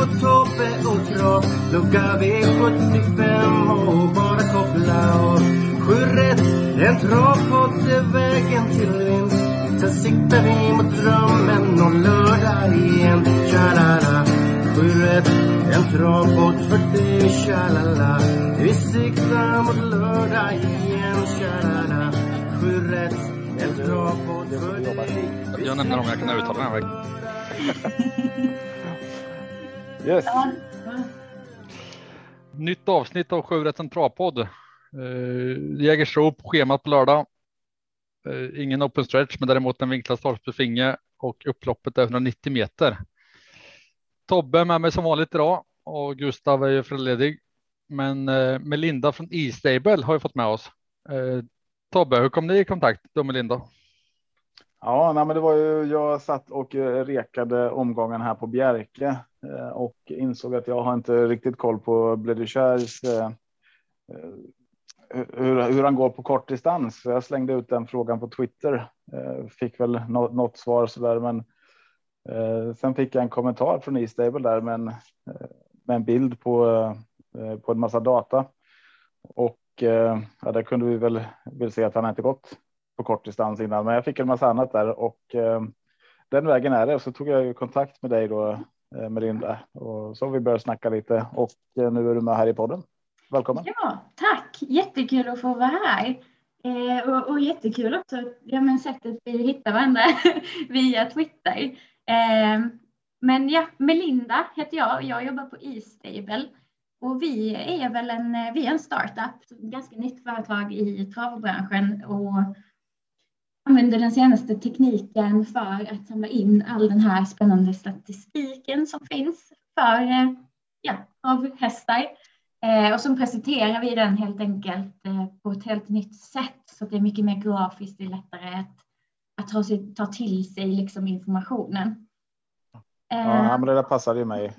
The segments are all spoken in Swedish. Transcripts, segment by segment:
Marco, Tobbe och Trav Lucka V75 och bara koppla av Sju rätt, en travpodd är vägen till vinst. Sen siktar vi mot drömmen om lördag igen. Tja-la-la. Sju rätt, en travpodd för dig Tja-la-la. Vi siktar mot lördag igen Tja-la-la. Sju rätt, en travpodd för dig. Jag nämner om jag kan uttala den här vägen. Yes. Nytt avsnitt av Sju Rätt Travpodd. Uh, Jägersro på schemat på lördag. Uh, ingen open stretch, men däremot en vinklad startbefinge och upploppet är 190 meter. Tobbe är med mig som vanligt idag och Gustav är ju föräldraledig. Men uh, Melinda från E-stable har ju fått med oss. Uh, Tobbe, hur kom ni i kontakt då Melinda? Ja, nej, men det var ju jag satt och eh, rekade omgången här på Bjerke eh, Eh, och insåg att jag har inte riktigt koll på Bledischaires eh, eh, hur, hur han går på kort distans. Så jag slängde ut den frågan på Twitter. Fick väl något, något svar så där, men sen fick jag en kommentar från E-stable där med en, med en bild på, på en massa data och ja, där kunde vi väl vill se att han inte gått på kort distans innan, men jag fick en massa annat där och den vägen är det. Så tog jag kontakt med dig då, Eh, Melinda, och så har vi börjat snacka lite och eh, nu är du med här i podden. Välkommen! Ja, tack! Jättekul att få vara här. Eh, och, och jättekul också, ja men sättet vi hittar varandra via Twitter. Eh, men ja, Melinda heter jag, och jag jobbar på E-stable och vi är väl en, eh, vi är en startup, ganska nytt företag i travbranschen och använder den senaste tekniken för att samla in all den här spännande statistiken som finns för eh, ja, av hästar. Eh, och så presenterar vi den helt enkelt eh, på ett helt nytt sätt så att det är mycket mer grafiskt, det är lättare att, att ta, sig, ta till sig liksom informationen. Ja, men det där passade ju mig.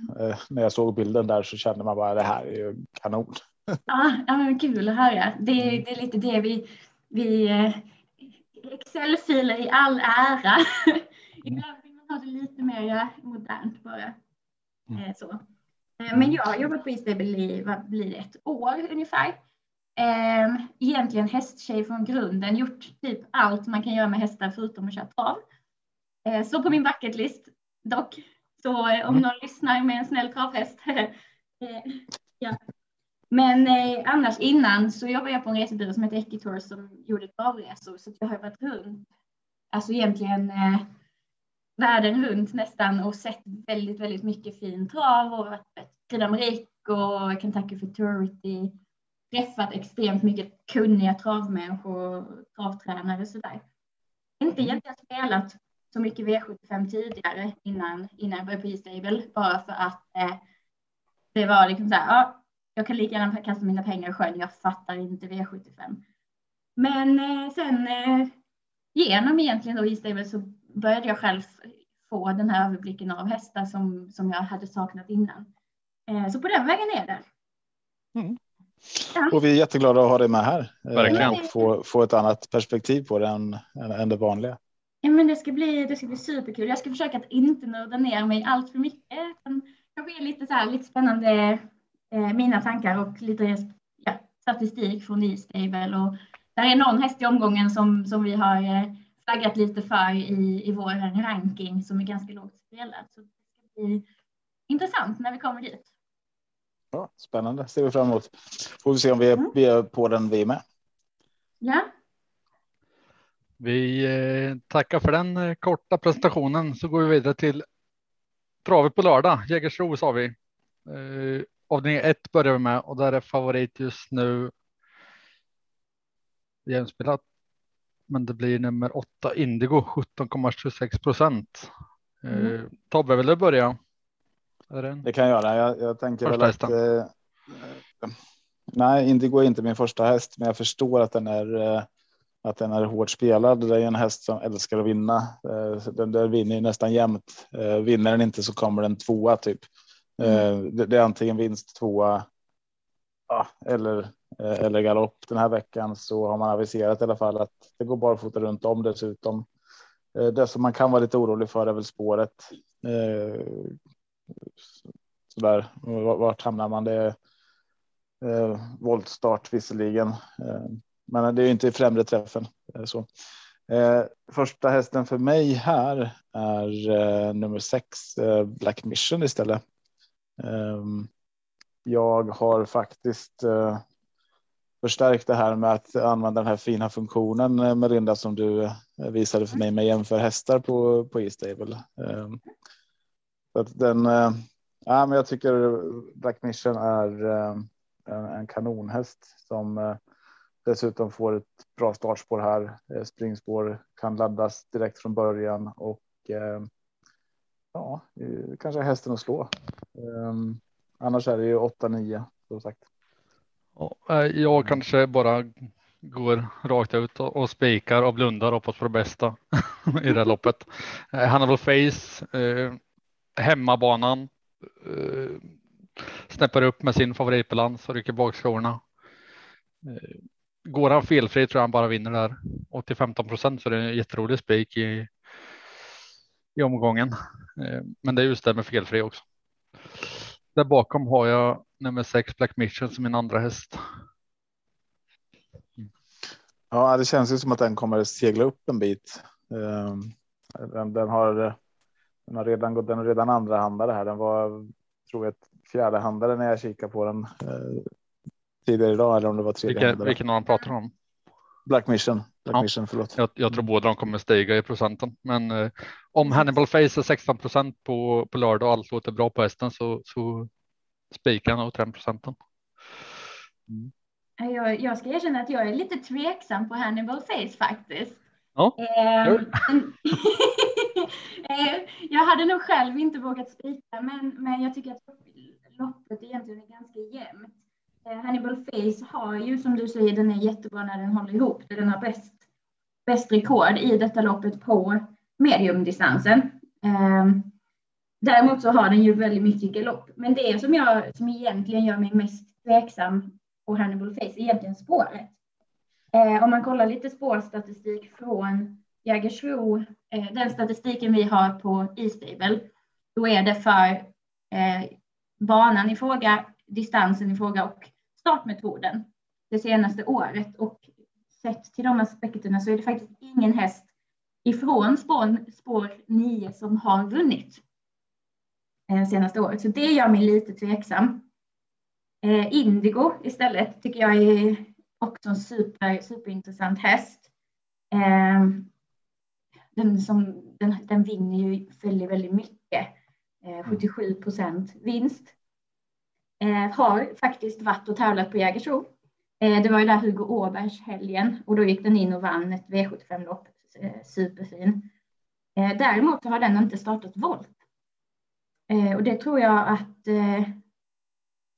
När jag såg bilden där så kände man bara det här är ju kanon. Ja, ja men kul att höra. Det, det är lite det vi, vi Excel-filer i all ära. Ibland vill man ha det lite mer modernt bara. Mm. Eh, så. Eh, men jag har jobbat på Eastable i vad blir ett år ungefär. Ehm, egentligen hästtjej från grunden, gjort typ allt man kan göra med hästar förutom att köra trav. Eh, så på min bucketlist dock. Så om mm. någon lyssnar med en snäll travhäst. ja, men eh, annars innan så jobbade jag på en resebyrå som heter Equitor som gjorde travresor så jag har varit runt, alltså egentligen eh, världen runt nästan och sett väldigt, väldigt mycket fin trav och varit Prix och Kentucky Futurity, träffat extremt mycket kunniga travmänniskor, travtränare och sådär. Inte mm. egentligen spelat så mycket V75 tidigare innan, innan jag började på E-stable bara för att eh, det var liksom så här, ja, jag kan lika gärna kasta mina pengar i sjön. Jag fattar inte V75. Men eh, sen eh, genom egentligen då e så började jag själv få den här överblicken av hästar som, som jag hade saknat innan. Eh, så på den vägen är det. Mm. Ja. Och vi är jätteglada att ha dig med här. Eh, Verkligen. Och få, få ett annat perspektiv på det än, än, än det vanliga. Ja, men det ska bli, det ska bli superkul. Jag ska försöka att inte nörda ner mig allt för mycket. Kanske lite så här, lite spännande eh, mina tankar och lite ja, statistik från E-stable. Och där är någon häst i omgången som, som vi har eh, flaggat lite för i, i vår ranking som är ganska lågt spelad. Så det ska bli intressant när vi kommer dit. Ja, spännande, ser vi fram emot. Får vi se om vi är, mm. vi är på den vi med. Ja. Vi eh, tackar för den eh, korta presentationen så går vi vidare till travet på lördag. Jägersro sa vi. Eh, avdelning 1 börjar vi med och där är favorit just nu. Jämspelat. Men det blir nummer 8 Indigo 17,26 procent. Mm. Eh, Tobbe, vill du börja? Det kan jag göra. Jag, jag tänker första väl att. Eh, nej, Indigo är inte min första häst, men jag förstår att den är eh, att den är hårt spelad. Det är en häst som älskar att vinna. Eh, den där vinner nästan jämt. Eh, vinner den inte så kommer den tvåa typ. Eh, det är antingen vinst tvåa eller eh, eller galopp den här veckan så har man aviserat i alla fall att det går barfota runt om dessutom. Eh, det som man kan vara lite orolig för är väl spåret. Så där vart hamnar man? Det är voltstart visserligen. Men det är inte i främre träffen. Eh, så. Eh, första hästen för mig här är eh, nummer sex, eh, Black Mission istället. Ehm, jag har faktiskt eh, förstärkt det här med att använda den här fina funktionen eh, med Merinda som du eh, visade för mig med jämför hästar på på E-stable. Ehm, så att den. Ja, men jag tycker Black Mission är en, en kanonhäst som dessutom får ett bra startspår här. Springspår kan laddas direkt från början och ehm, ja, kanske hästen att slå. Um, annars är det ju 8-9 som sagt. Jag kanske bara går rakt ut och spikar och blundar och hoppas på det bästa i det här loppet. Eh, Hannibal Face, eh, hemmabanan, eh, snäpper upp med sin favoritbalans och rycker bak skorna. Eh, Går han felfri tror jag han bara vinner där 80 15 procent så det är en jätterolig spik i, i omgången. Eh, men det är just det med felfri också. Där bakom har jag nummer sex Black Mission som min andra häst. Ja, det känns ju som att den kommer segla upp en bit. Ehm, den, den har. Den har redan gått. Den är redan andra handare här. Den var tror jag fjärde handare när jag kikar på den eh, tidigare idag eller om det var tredje. Vilka, vilken av dem pratar om? Black Mission. Black ja, Mission, förlåt. Jag, jag tror båda de kommer stiga i procenten, men eh, om Hannibal Face är 16 procent på, på lördag och allt låter bra på hästen så, så spikar han nog 5 procenten. Mm. Jag, jag ska erkänna att jag är lite tveksam på Hannibal Face faktiskt. Ja, eh, jag hade nog själv inte vågat spika, men, men jag tycker att loppet egentligen är ganska jämnt. Eh, Hannibal Face har ju som du säger, den är jättebra när den håller ihop. Den har bäst, bäst rekord i detta loppet på mediumdistansen. Ehm, däremot så har den ju väldigt mycket galopp. Men det som jag som egentligen gör mig mest tveksam på Hannibal Face är egentligen spåret. Eh, om man kollar lite spårstatistik från Jägersro, eh, den statistiken vi har på E-stable, då är det för banan i fråga, distansen i fråga och startmetoden det senaste året och sett till de aspekterna så är det faktiskt ingen häst ifrån spår, spår 9 som har vunnit det senaste året. Så det gör mig lite tveksam. Eh, Indigo istället tycker jag är också en super, superintressant häst. Eh, den, som, den, den vinner ju väldigt, väldigt mycket. 77 procent vinst eh, har faktiskt varit och tävlat på Jägersro. Eh, det var ju där Hugo Åbergs helgen och då gick den in och vann ett V75-lopp. Eh, superfin. Eh, däremot har den inte startat volt. Eh, och det tror jag att eh,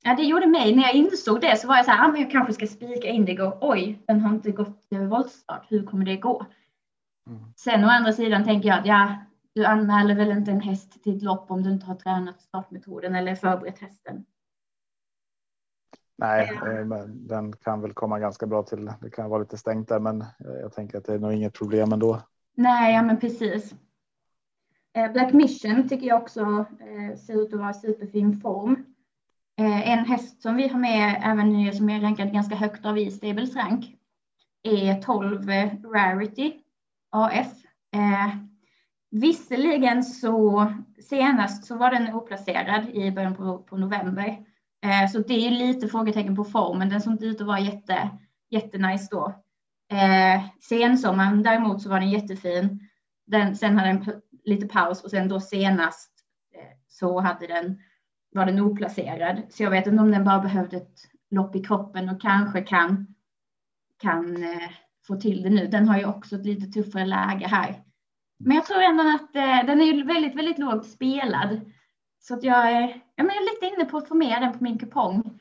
Ja, det gjorde mig, när jag insåg det så var jag så här, ah, men jag kanske ska spika Indigo. Oj, den har inte gått voltstart. Hur kommer det gå? Mm. Sen å andra sidan tänker jag att ja, du anmäler väl inte en häst till ett lopp om du inte har tränat startmetoden eller förberett hästen. Nej, eh, men den kan väl komma ganska bra till. Det kan vara lite stängt där, men eh, jag tänker att det är nog inget problem ändå. Nej, ja, men precis. Eh, Black Mission tycker jag också ser ut att vara i superfin form. En häst som vi har med även nu som är rankad ganska högt av E-Stables rank är 12 Rarity AF. Visserligen så senast så var den oplacerad i början på, på november Eh, så det är lite frågetecken på formen. Den såg inte ut att vara jätte, jättenice då. Eh, sensommaren däremot så var den jättefin. Den, sen hade den lite paus och sen då senast eh, så hade den, var den oplacerad. Så jag vet inte om den bara behövde ett lopp i kroppen och kanske kan, kan eh, få till det nu. Den har ju också ett lite tuffare läge här. Men jag tror ändå att eh, den är väldigt, väldigt lågt spelad så att jag är, jag är lite inne på att få med den på min kupong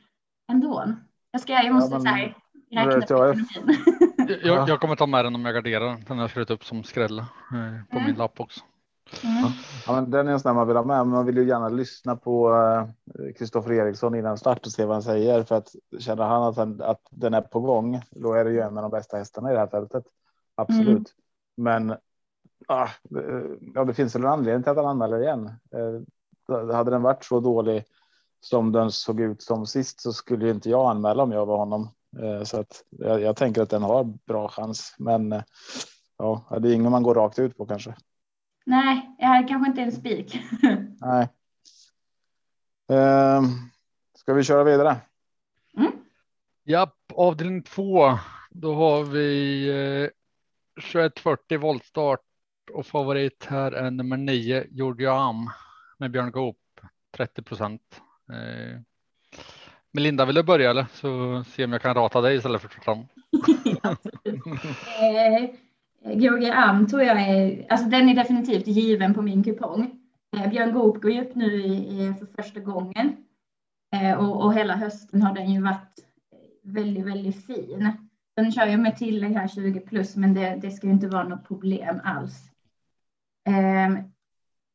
ändå. Jag ska, jag måste Ja, men- så här, räkna vet på jag. ekonomin. Jag, jag kommer ta med den om jag garderar. Den har jag skrivit upp som skräll eh, på Mm. min lapp också. Mm. Ja, men den är en sån där man vill ha med. Men man vill ju gärna lyssna på eh, Kristoffer Eriksson innan start och se vad han säger. För att känner han att, han att den är på gång, då är det ju en av de bästa hästarna i det här fältet. Absolut. Mm. Men ah, det- ja, det finns väl en anledning till att han anmäler igen. Eh, hade den varit så dålig som den såg ut som sist så skulle inte jag anmäla om jag var honom. Eh, så att jag, jag tänker att den har bra chans. Men eh, ja, det är ingen man går rakt ut på kanske. Nej, jag är kanske inte en spik. Nej. Ehm, ska vi köra vidare? Japp, avdelning två. Då har vi eh, 2140 voltstart och favorit här är nummer 9 Georgia Am med Björn Goop 30 procent. Eh, Melinda, vill du börja eller så se om jag kan rata dig istället för tvärtom. Eh, Georgia Am tror jag är, alltså den är definitivt given på min kupong. Eh, Björn Goop går ju upp nu i, i, för första gången. Eh, och, och hela hösten har den ju varit väldigt, väldigt fin. Den kör ju med tillägg här 20 plus, men det, det ska ju inte vara något problem alls. Eh,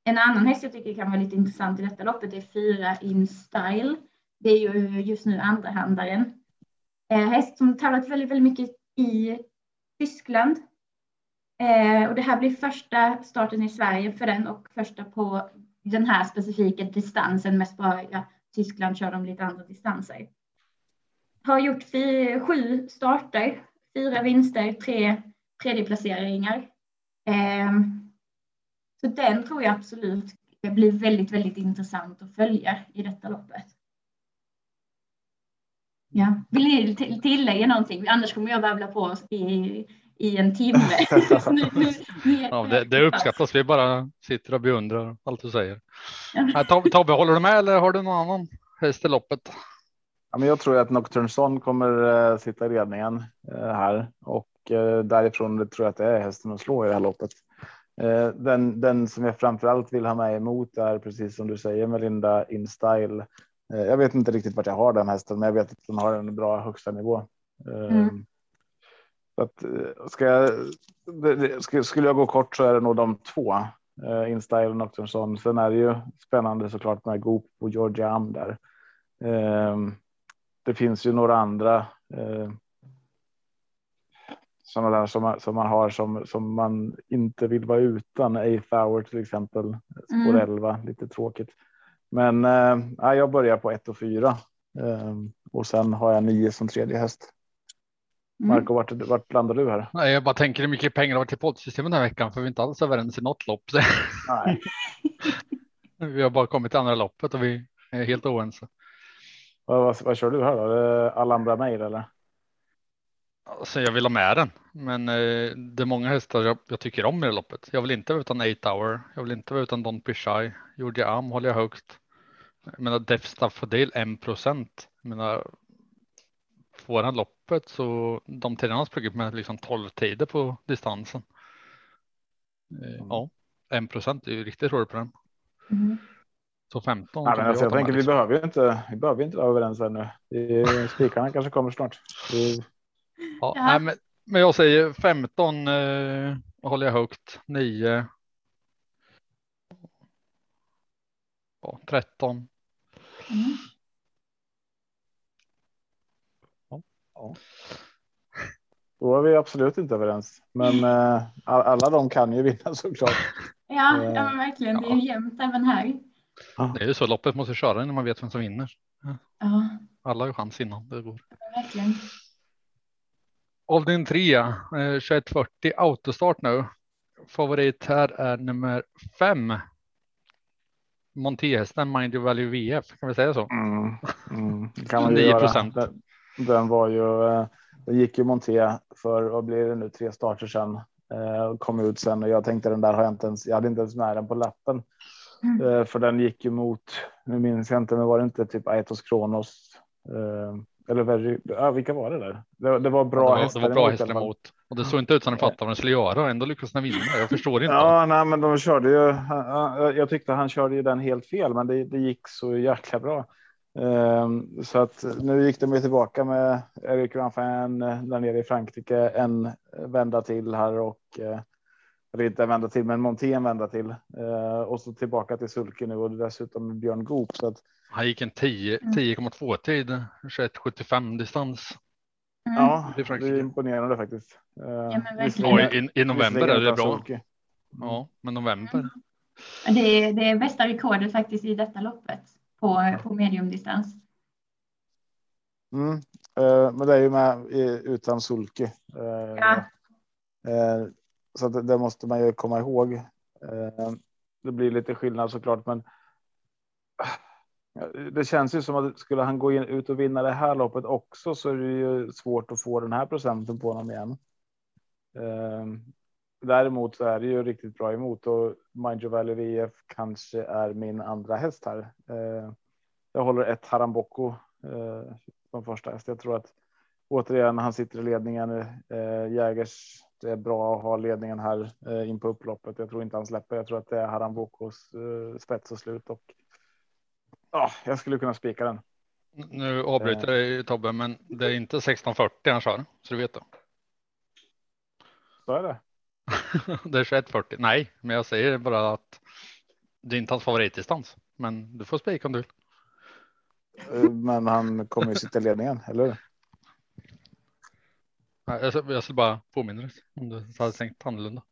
en annan häst jag tycker kan vara lite intressant i detta loppet är fyra in style. Det är ju just nu andrahandaren. Eh, häst som tävlat väldigt, väldigt mycket i Tyskland. Eh, och det här blir första starten i Sverige för den och första på den här specifika distansen. Mest bara ja, Tyskland kör de lite andra distanser. Har gjort fy, sju starter, fyra vinster, tre tredjeplaceringar. Eh, så den tror jag absolut blir väldigt, väldigt intressant att följa i detta loppet. Ja. Vill ni till- tillägga någonting? Annars kommer jag babbla på i, i en timme. nu, nu, nu är Ja, det, det uppskattas. Vi bara sitter och beundrar allt du säger. Ja. Tobbe, håller du med eller har du någon annan häst i loppet? Ja, men jag tror att Nocturne Son kommer eh, sitta i ledningen eh, här och eh, därifrån tror jag att det är hästen att slå i det här loppet. Eh, den, den som jag framförallt vill ha med emot är precis som du säger Melinda in style. Eh, jag vet inte riktigt vart jag har den hästen, men jag vet att den har en bra högsta nivå. Eh, Mm. att, ska jag, skulle jag gå kort så är det nog de två. Eh, in style och Nocturne Son. Sen är det ju spännande såklart med Goop och Georgia Am där. Det finns ju några andra sådana där som, man- som man har som, som man inte vill vara utan. Eighth hour till exempel. Spår Mm. 11, lite tråkigt. Men eh, ja, jag börjar på 1 och 4. Eh, och sen har jag 9 som tredje häst. Mm. Marco, vart, vart landar du här? Nej, jag bara tänker hur mycket pengar det har varit till poddsystemet den här veckan för vi är inte alls överens i något lopp. Nej. vi har bara kommit till andra loppet och vi är helt oense. Vad, vad, vad kör du här då? Alhambra Mail eller? Alltså, jag vill ha med den, men eh, det är många hästar jag, jag tycker om i det loppet. Jag vill inte vara utan 8 hour. Jag vill inte vara utan Don Pichai. Georgia Am håller jag högt. Jag menar Def Staffordale 1 procent. Jag menar. Får han loppet så de tiderna han sprungit med liksom 12 tider på distansen. Eh, Ja, 1 procent är ju riktigt roligt på den. Mm. Så 15. Ja, men vi alltså, jag tänker vi liksom. behöver ju inte. Vi behöver inte vara överens ännu. Spikarna kanske kommer snart. Det- Ja, Ja. Nej, men, men jag säger 15 eh, håller jag högt. 9. Ja, 13. Mm. Då är vi absolut inte överens. Men eh, all- alla de kan ju vinna såklart. Ja, Eh, ja men verkligen. Det är ju jämnt även här. Det är ju så loppet måste köra när man vet vem som vinner. Ja, Alla har ju chans innan det går. verkligen. Avdelning 3, eh, 2140 autostart nu. Favorit här är nummer 5. Montéhästen Mind Your Value VF, kan vi säga så? Mm, mm, kan man ju 9 göra. procent. Den, den var ju. eh, Den gick ju Monté för vad blir det nu tre starter sedan. eh, och Kom ut sen och jag tänkte den där har jag inte ens. Jag hade inte ens med den på lappen. Mm. Eh, För den gick ju mot. Nu minns jag inte, men var det inte typ Aetos Kronos? eh, Eller Very, ja, vilka var det där? Det, det var bra det var, hästar det var bra hästar emot. Och det såg inte ut som de fattade vad de skulle göra. Ändå lyckades de vinna. Jag förstår inte. Ja, nej, men de körde ju. Jag tyckte han körde ju den helt fel, men det, det gick så jäkla bra. Um, så att nu gick de ju tillbaka med Erik Ranfin där nere i Frankrike en vända till här och uh, eller inte en vända till, men Monté en vända till uh, och så tillbaka till Sulke nu och dessutom Björn Goop. Så att, han gick en 10,2 tid, 21,75 distans. Mm. Ja, det är imponerande faktiskt. Ja, ja, i, I november är det bra. Ja, men november. Det är det är bästa rekordet faktiskt i detta loppet på, på mediumdistans. Mm. Uh, men det är ju med utan sulke. Uh, ja. Så det, det, måste man ju komma ihåg. Eh, det blir lite skillnad såklart, men eh, det känns ju som att skulle han gå in, ut och vinna det här loppet också så är det ju svårt att få den här procenten på honom igen. Eh, däremot så är det ju riktigt bra emot och Mind Valley VF kanske är min andra häst här. Jag håller ett Haramboko som första häst. Jag tror att återigen han sitter i ledningen. Jägers, det är bra att ha ledningen här eh, in på upploppet. Jag tror inte han släpper. Jag tror att det är Harambokos eh, spets och slut och ja, jag skulle kunna spika den. Nu avbryter jag dig Tobbe, men det är inte 1640 han kör, så du vet det. Så är det. det är 2140. Nej, men jag säger bara att det är inte hans favoritdistans. Men du får spika om du vill. Eh, men han kommer ju sitta i ledningen, eller hur? Jag, jag skulle bara påminna dig om du hade tänkt annorlunda.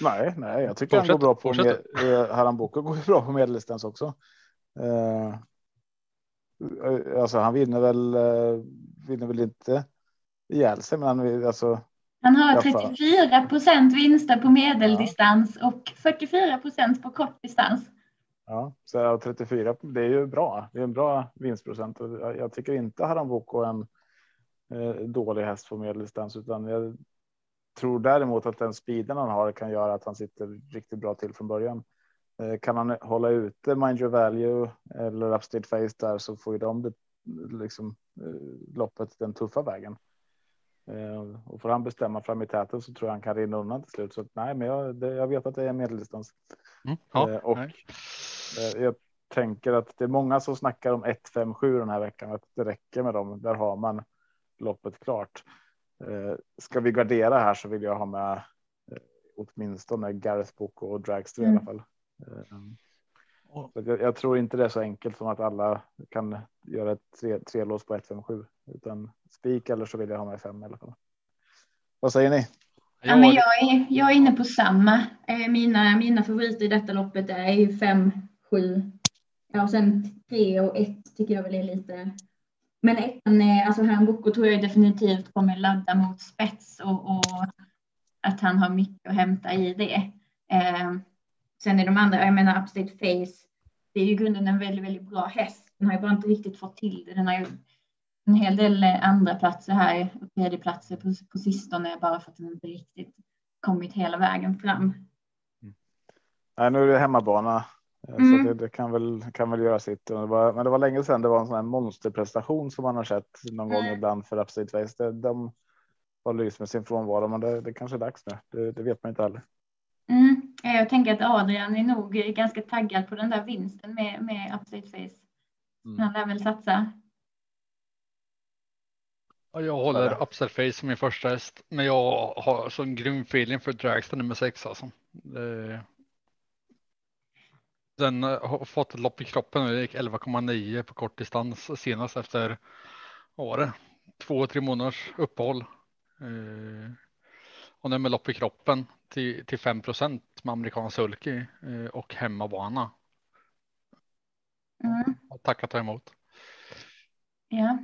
Nej, nej, jag tycker fortsätt, han går bra på med, eh, Haram Boko går ju bra på medeldistans också. Uh, alltså han vinner väl, uh, vinner väl inte ihjäl sig, men han, alltså, han har 34 procent vinster på medeldistans ja. och 44 procent på kortdistans. Ja, så 34, det är ju bra. Det är en bra vinstprocent. Jag tycker inte Haramboko är en eh, dålig häst på medeldistans, utan jag tror däremot att den speeden han har kan göra att han sitter riktigt bra till från början. Eh, kan han hålla ute Mind Your Value eller Upstate Face där så får ju de det, liksom, eh, loppet den tuffa vägen. Eh, och får han bestämma fram i täten så tror jag han kan rinna undan till slut. Så nej, men jag, det, jag vet att det är medeldistans. Mm, ja, eh, och nej. Eh, jag tänker att det är många som snackar om 157 den här veckan, att det räcker med dem. Där har man loppet klart. Ska vi gardera här så vill jag ha med åtminstone Gareth Book och Dragster mm. i alla fall. Jag, jag, tror inte det är så enkelt som att alla kan göra ett tre, tre lås på 157 utan spik eller så vill jag ha med fem i alla fall. Vad säger ni? Ja, men jag, är, jag är inne på samma. Eh, mina, mina favoriter i detta loppet är ju fem, sju. Ja, och sen tre och ett tycker jag väl är lite. Men ettan, eh, alltså Hamboko tror jag definitivt kommer ladda mot spets och, och att han har mycket att hämta i det. Eh, sen är de andra, jag menar Upstate Face, det är ju grunden en väldigt, väldigt bra häst. Den har ju bara inte riktigt fått till det. Den har ju en hel del eh, andra platser här och tredjeplatser på, på sistone bara för att den inte riktigt kommit hela vägen fram. Mm. Nej, nu är det hemmabana mm. så det, det, kan väl kan väl göra sitt. Det var, men det var länge sedan det var en sån här monsterprestation som man har sett någon mm. gång ibland för Upstate Face. Det, de har lyst med sin frånvaro, men det, det kanske är dags nu. Det, det vet man inte heller. Mm. Jag tänker att Adrian är nog ganska taggad på den där vinsten med, med Upstate Face. Mm. Han lär väl satsa jag håller Upside Face som min första häst, men jag har sån grym feeling för Dragster nummer sex alltså. Den har fått lopp i kroppen det gick 11,9 på kort distans senast efter det? två, tre månaders uppehåll. Eh, och nu med lopp i kroppen till, till 5 procent med amerikansk sulky eh, och hemmabana. Mm. Tack att ta emot. Ja,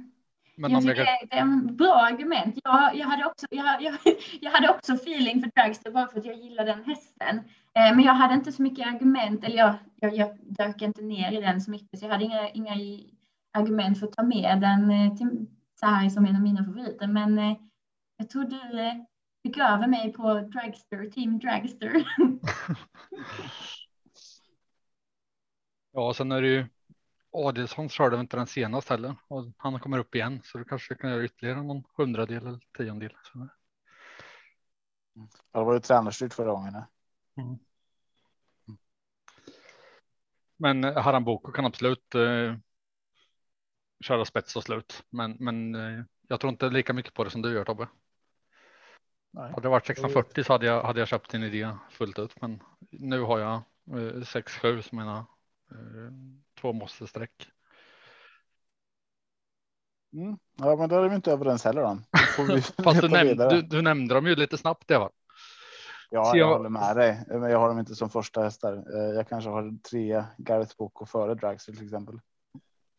men jag tycker jag... det är en bra argument. Jag, jag, hade också, jag, jag, jag hade också feeling för Dragster bara för att jag gillar den hästen. Eh, men jag hade inte så mycket argument, eller jag, jag, jag dök inte ner i den så mycket, så jag hade inga, inga argument för att ta med den eh, till Sahari som en av mina favoriter. Men eh, jag tror du fick över mig på Dragster, Team Dragster. ja, sen är det ju Adelsson körde inte den senast heller och han kommer upp igen så du kanske kan göra ytterligare någon hundradel eller tiondel. Ja, det var ju tränarstyrt förra gången. Mm. Men Haramboko kan absolut eh, köra spets och slut, men, men eh, jag tror inte lika mycket på det som du gör Tobbe. Nej. Hade det varit 1640 så hade jag, hade jag köpt din idé fullt ut, men nu har jag eh, 6-7 som mina eh, två måste streck. Mm. Ja, men då är vi inte överens heller. Då. Fast du, nämnde, du, du, nämnde dem ju lite snabbt. Det var. Ja, jag, jag håller med dig, men jag har dem inte som första hästar. Eh, jag kanske har tre Gareth Boko före Dragster till exempel.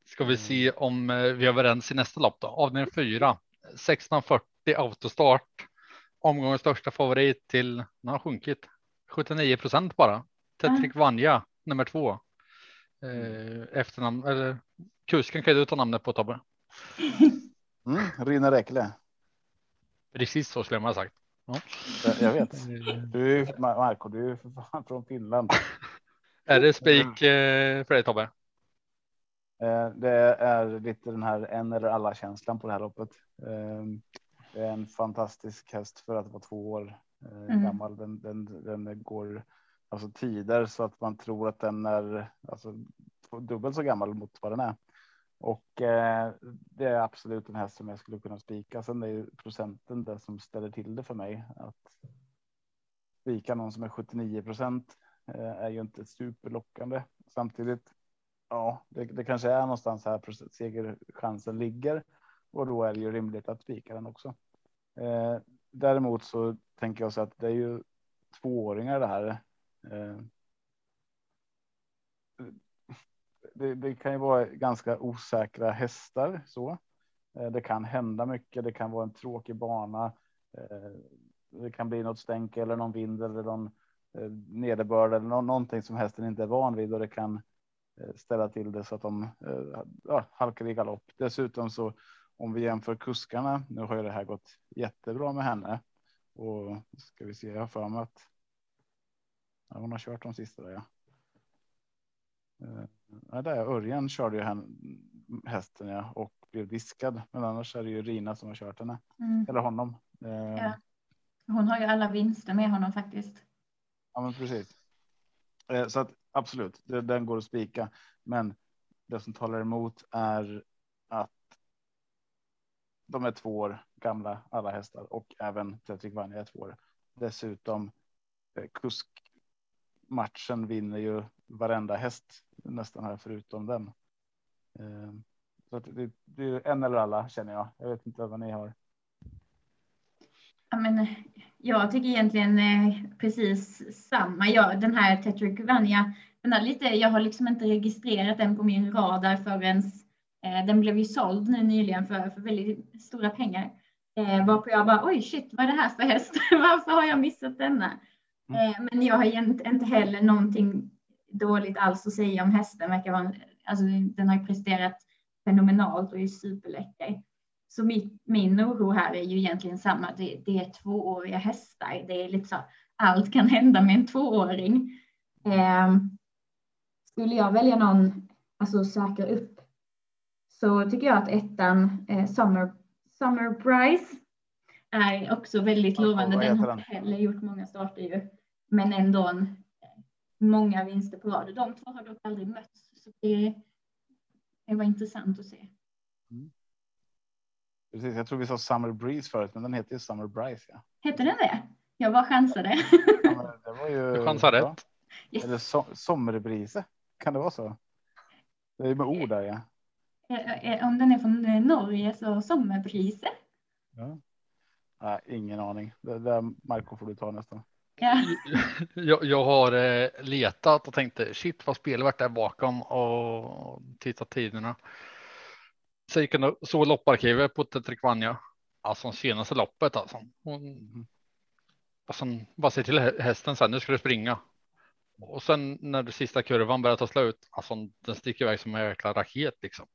Ska vi se om eh, vi är överens i nästa lopp då? Avdelning fyra 1640 autostart. Omgångens största favorit till, den har sjunkit 79 procent bara. Tetrik Vanja nummer två. Eh, efternamn eller kusken kan du ta namnet på Tobbe. Mm, Rine Räckle. Precis så skulle man ha sagt. Ja. Jag vet. Du är Marco, du är från Finland. är det spik eh, för dig Tobbe? Eh, det är lite den här en eller alla känslan på det här loppet. Ehm, det är en fantastisk häst för att vara två år eh, mm. gammal. Den, den, den går alltså tider så att man tror att den är alltså, dubbelt så gammal mot vad den är. Och eh, det är absolut en häst som jag skulle kunna spika. Sen är ju procenten det som ställer till det för mig. Att spika någon som är 79 procent eh, är ju inte superlockande. Samtidigt, ja, det, det kanske är någonstans här segerchansen ligger och då är det ju rimligt att spika den också. Eh, däremot så tänker jag så att det är ju tvååringar det här. Eh, det, det, kan ju vara ganska osäkra hästar så. Eh, det kan hända mycket. Det kan vara en tråkig bana. Eh, det kan bli något stänk eller någon vind eller någon eh, nederbörd eller någonting som hästen inte är van vid och det kan ställa till det så att de ja, halkar i galopp. Dessutom så om vi jämför kuskarna. Nu har ju det här gått jättebra med henne och ska vi se. Jag har för mig att ja, hon har kört de sista där. Ja. Ja, där Örjan körde ju hästen ja, och blev diskad. Men annars är det ju Rina som har kört henne. Mm. Eller honom. Eh, ja. Hon har ju alla vinster med honom faktiskt. Ja, men precis. Eh, så att absolut, den går att spika. Men det som talar emot är att de är två år gamla, alla hästar och även Tetrik Vanja är två år. Dessutom eh, kuskmatchen vinner ju varenda häst nästan här förutom den. Eh, så det, det är en eller alla känner jag. Jag vet inte vad ni har. Ja, men, jag tycker egentligen eh, precis samma. Jag, den här Tetrick Vanja, den har lite, jag har liksom inte registrerat den på min radar förrän eh, den blev ju såld nu nyligen för, för väldigt stora pengar. Eh, varpå jag bara oj shit, vad är det här för häst? Varför har jag missat denna? Mm. Eh, men jag har inte heller någonting dåligt alls att säga om hästen. Verkar vara, alltså, den har ju presterat fenomenalt och är superläcker. Så mitt, min oro här är ju egentligen samma. Det, det är tvååriga hästar. Det är lite så, allt kan hända med en tvååring. Eh, skulle jag välja någon, alltså säkra upp, så tycker jag att ettan eh, Summer, Summer Price är också väldigt lovande. Den har heller gjort många starter ju, men ändå en många vinster på rad. De två har dock aldrig mötts, så det, det var intressant att se. Mm. Precis, jag tror vi sa Summer Breeze förut, men den heter ju Summer Bryce. Ja. Heter den det? Jag bara chansade. Ja, det var ju du chansade rätt. Yes. Eller so Sommerbrise, kan det vara så? Det är med ord där ja. Om den är från Norge så Sommerbrise. Ja. Nej, ingen aning. Det där Marco får du ta nästan. jag, jag, har eh, letat och tänkte shit vad spelvärt är bakom och tittat tiderna. Så gick jag så lopparkivet på Tetrikvanja. Alltså senaste loppet alltså. Hon, mm. alltså bara se till hästen sen, nu ska du springa. Och sen när det sista kurvan börjar ta slut, alltså den sticker iväg som en jäkla raket liksom.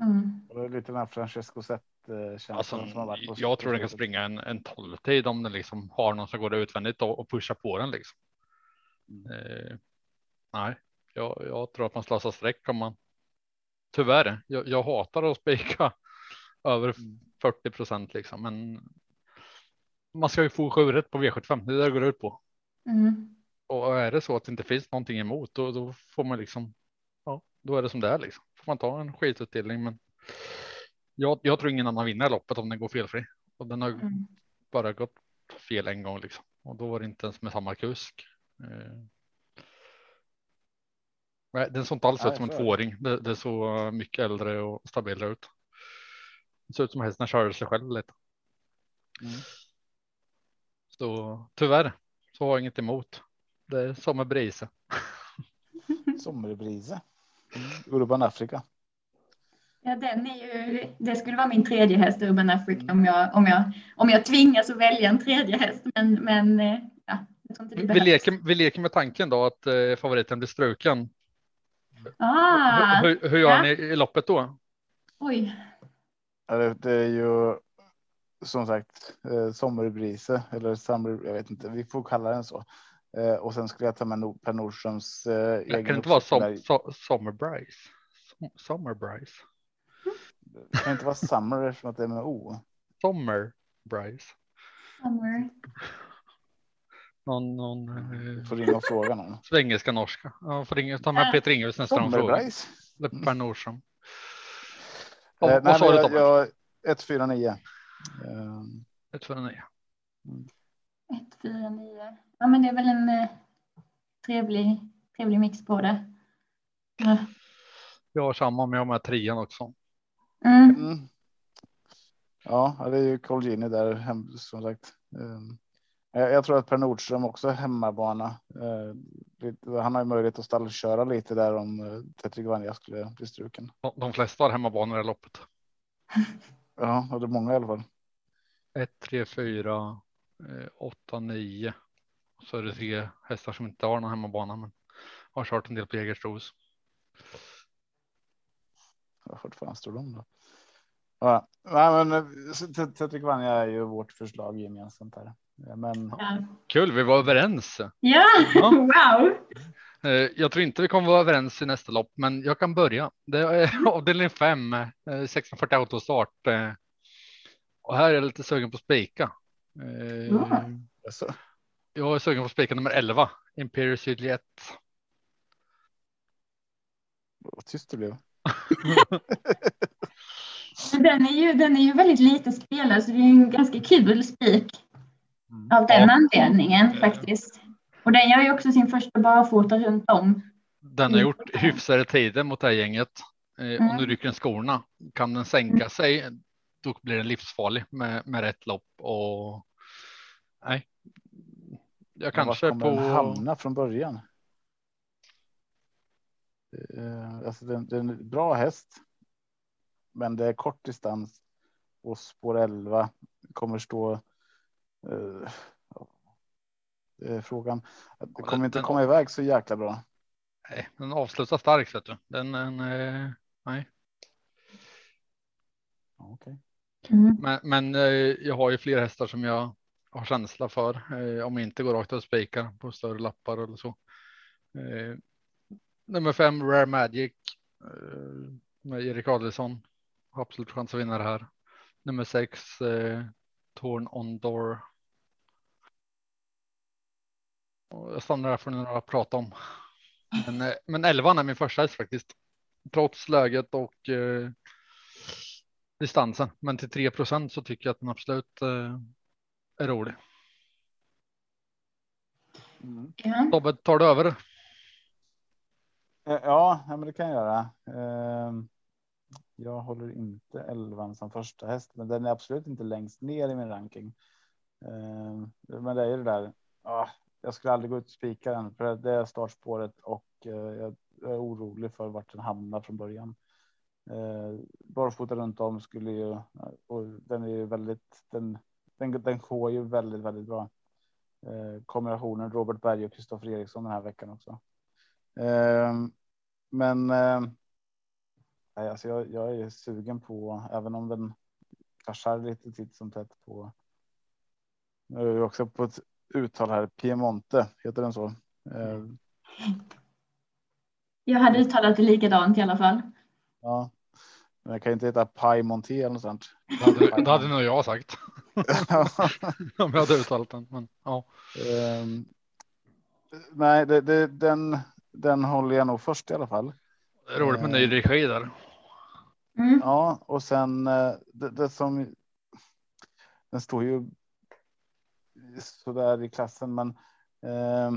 Mm. Det är lite den här Francesco Eh, alltså, jag tror den kan springa en, en 12 tid om den liksom har någon som går utvändigt och, och pushar på den liksom. Mm. Eh, nej, jag, jag, tror att man slösar streck om man. Tyvärr, jag, jag hatar att spika över 40 mm. procent liksom, men. man ska ju få sju rätt på V75. Det är det det går ut på. Mm. Och är det så att det inte finns någonting emot, då, då får man liksom. Ja, då är det som det är liksom. Får man ta en skitutdelning, men. Jag, jag tror ingen annan vinner loppet om den går felfri och den har Mm. bara gått fel en gång liksom och då var det inte ens med samma kusk. Eh. Nej, den såg inte alls ut som en tvååring. Det, det såg mycket äldre och stabilare ut. Det såg ut som hästen körde sig själv lite. Mm. Så tyvärr så har jag inget emot. Det är som med Brise. Sommerbrise. Mm. Urban Afrika. Ja, den är ju, det skulle vara min tredje häst Urban Africa om jag, om jag, om jag tvingas att välja en tredje häst. Men, men eh, ja, jag tror inte det Vi behövs. leker, vi leker med tanken då att eh, favoriten blir struken. Ah, Hur, hur gör ja. ni i loppet då? oj. Det, är ju som sagt eh, sommerbrise eller summer. Jag vet inte. Vi får kalla den så. Eh, och sen skulle jag ta med Nor- Per Nordströms eh, Det kan det inte vara som, so, Summer Bryce? Det kan inte vara summer eftersom att det är med O. Summer Bryce? Summer. Någon, någon eh, får ringa och fråga någon. svengelska norska. Ja, får ringa, ta med. Peter Ingves nästa gång. Eller Per Nordström. Eh, Ja, nej, vad sa men du Tobbe? jag, 149. Eh, Ett för en nio. Ett, fyra, nio. Ja, men det är väl en eh, trevlig, trevlig mix på det. Ja. Jag har samma men jag har med trean också. Mm. mm. Ja, det är ju Colgjini där som sagt. Eh, jag, tror att Per Nordström också är hemmabana. Eh, lite- han har ju möjlighet att stallköra lite där om eh, Tetrik Vanja skulle bli struken. De, de flesta har hemmabanor i loppet. Ja, och det är många i alla fall. 1, 3, 4, 8, 9. Så är det tre hästar som inte har någon hemmabana men har kört en del på Jägersros. Vart fan står de då? Ja, nej, men eh, Tetrik Vanja är ju vårt förslag gemensamt här. Ja, Men Ja. Kul, vi var överens. ja, Ja. wow. Eh, Jag tror inte vi kommer vara överens i nästa lopp, men jag kan börja. Det är avdelning 5, 1640 autostart. eh, Och här är jag lite sugen på spika. Eh, Ja. alltså, Jag är sugen på spika nummer 11, Imperius Juliet. vad tyst det blev. Den är, ju, den är ju väldigt lite spelad så det är en ganska kul spik av den Ja. anledningen faktiskt. Och den gör ju också sin första barfota runt om. Den har gjort hyfsade tider mot det här gänget. Eh, Och Mm. nu rycker den skorna. Kan den sänka sig, då blir den livsfarlig med, med rätt lopp. Och nej, jag Men var kanske kommer den på. hamna från början? Eh, Alltså det, det är en bra häst. Men det är kort distans och spår 11 kommer stå. eh, är frågan. Det kommer inte den- komma iväg så jäkla bra. Nej, den avslutar starkt. Vet du. Den, den, eh, nej. Okej. Mm. Men, men eh, jag har ju fler hästar som jag har känsla för. Eh, om jag inte går rakt och spikar på större lappar eller så. Nummer fem, Rare Magic. Eh, med Erik Adelsson. Har absolut chans att vinna det här. Nummer sex, eh, Torn on Door. Och jag stannar där för några att prata om. Men, eh, men elvan är min första häst faktiskt. Trots läget och eh, distansen. Men till 3% så tycker jag att den absolut eh, är rolig. Mm. Tobbe, tar du över? Eh, ja, men det kan jag göra. Ehm, jag håller inte 11 som första häst, men den är absolut inte längst ner i min ranking. Ehm, men det är ju det där. Ja, jag skulle aldrig gå ut och spika den för det är startspåret och eh, jag är orolig för vart den hamnar från början. Ehm, barfota runt om skulle ju och den är ju väldigt. Den, den, den går ju väldigt, väldigt bra. Kombinationen Robert Berg och Kristoffer Eriksson den här veckan också. Ehm, Men eh, nej, alltså jag, jag är sugen på, även om den kraschar lite titt som tätt på. Nu är vi också på ett uttal här. Piemonte heter den så. Eh, Jag hade uttalat det likadant i alla fall. ja, men jag kan inte heta Piemonte eller något sånt. Det hade, det hade nog jag sagt. Om jag hade uttalat den. Men, ja. Um, nej, det, det, den, den håller jag nog först i alla fall. Det är roligt med ny regi där. Mm. Ja, och sen eh, det, det som. Den står ju. Så där i klassen, men. Eh,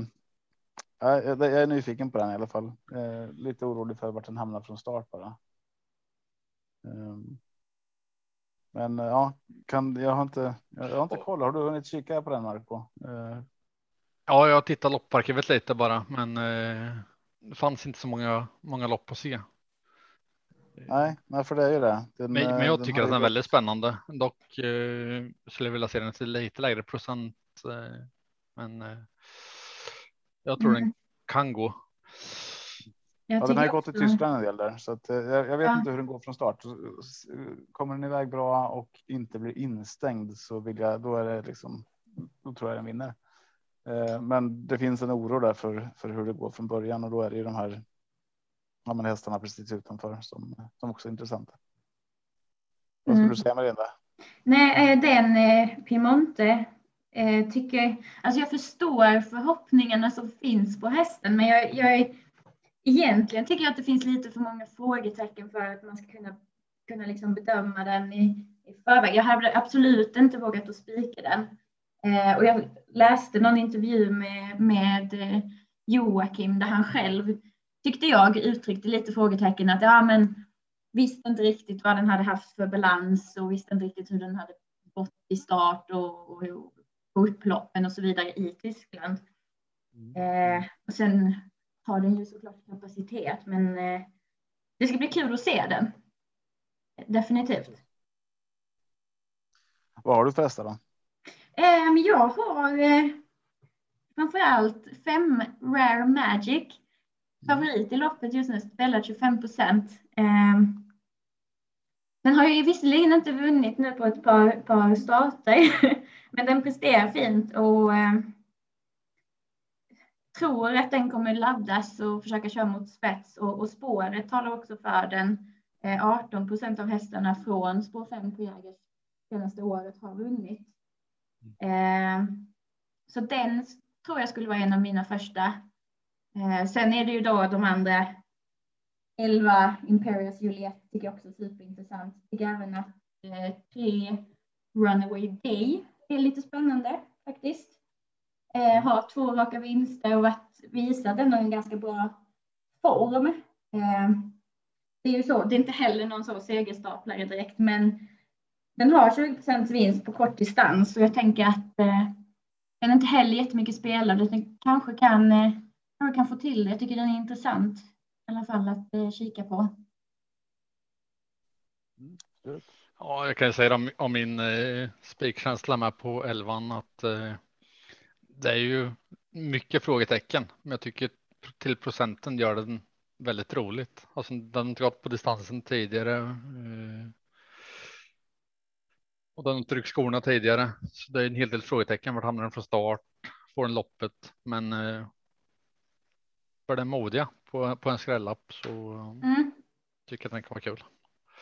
jag, jag är nyfiken på den i alla fall. Eh, lite orolig för vart den hamnar från start bara. Eh, men ja, kan jag har inte. Jag har inte koll. Har du hunnit kika på den Marco? Ja, jag tittar lopparkivet lite bara, men eh, det fanns inte så många, många lopp att se. nej, nej, för det är ju det. Den, Men, men eh, jag tycker att den är gått- väldigt spännande. Dock eh, skulle jag vilja se den till lite lägre procent. Eh, men eh, jag tror Mm. den kan gå. Jag Ja, den har ju gått i Tyskland en del där, så att, eh, jag, jag vet Ja. inte hur den går från start. Kommer den iväg bra och inte blir instängd så vill jag, då är det liksom, då tror jag den vinner. Eh, Men det finns en oro där för, för hur det går från början och då är det ju de här ja, men hästarna precis utanför som, som också är intressanta. Vad skulle Mm. du säga Marinda? Nej, eh, den eh, Piemonte eh, tycker, alltså jag förstår förhoppningarna som finns på hästen, men jag, jag är, egentligen tycker jag att det finns lite för många frågetecken för att man ska kunna, kunna liksom bedöma den i, i förväg. Jag hade absolut inte vågat att spika den. Eh, och jag läste någon intervju med, med eh, Joakim där han själv tyckte jag uttryckte lite frågetecken att ja, men visste inte riktigt vad den hade haft för balans och visste inte riktigt hur den hade gått i start och, och, och på upploppen och så vidare i Tyskland. Eh, och sen har den ju såklart kapacitet, men eh, det ska bli kul att se den. Definitivt. Vad har du för hästar då? Eh, jag har eh, framförallt framför allt fem Rare Magic. Favorit i loppet just nu, spelar 25 procent. Ehm, den har ju visserligen inte vunnit nu på ett par, par starter, men den presterar fint och eh, tror att den kommer laddas och försöka köra mot spets och, och spåret talar också för den. 18 procent av hästarna från spår 5 på Jägers senaste året har vunnit. Eh, så den tror jag skulle vara en av mina första. Eh, sen är det ju då de andra 11 Imperius Juliet tycker jag också är superintressant. Jag Tycker även att eh, tre Runaway Day är lite spännande faktiskt. Eh, har två raka vinster och varit, visat ändå en ganska bra form. Eh, det är ju så, det är inte heller någon så segerstaplare direkt, men den har 20 vinst på kort distans och jag tänker att eh, den är inte heller jättemycket spelad. Den kanske kan, eh, kanske kan få till det. Jag tycker den är intressant i alla fall att eh, kika på. Mm, ja, jag kan ju säga om, om min eh, spikkänsla med på elvan att eh, det är ju mycket frågetecken, men jag tycker till procenten gör den väldigt roligt. Alltså den har inte gått på distansen tidigare. Eh, och den har inte ryckt skorna tidigare, så det är en hel del frågetecken. Vart hamnar den från start? Får den loppet? Men eh, för den modiga på, på en skrällapp så Mm. tycker jag att den kan vara kul.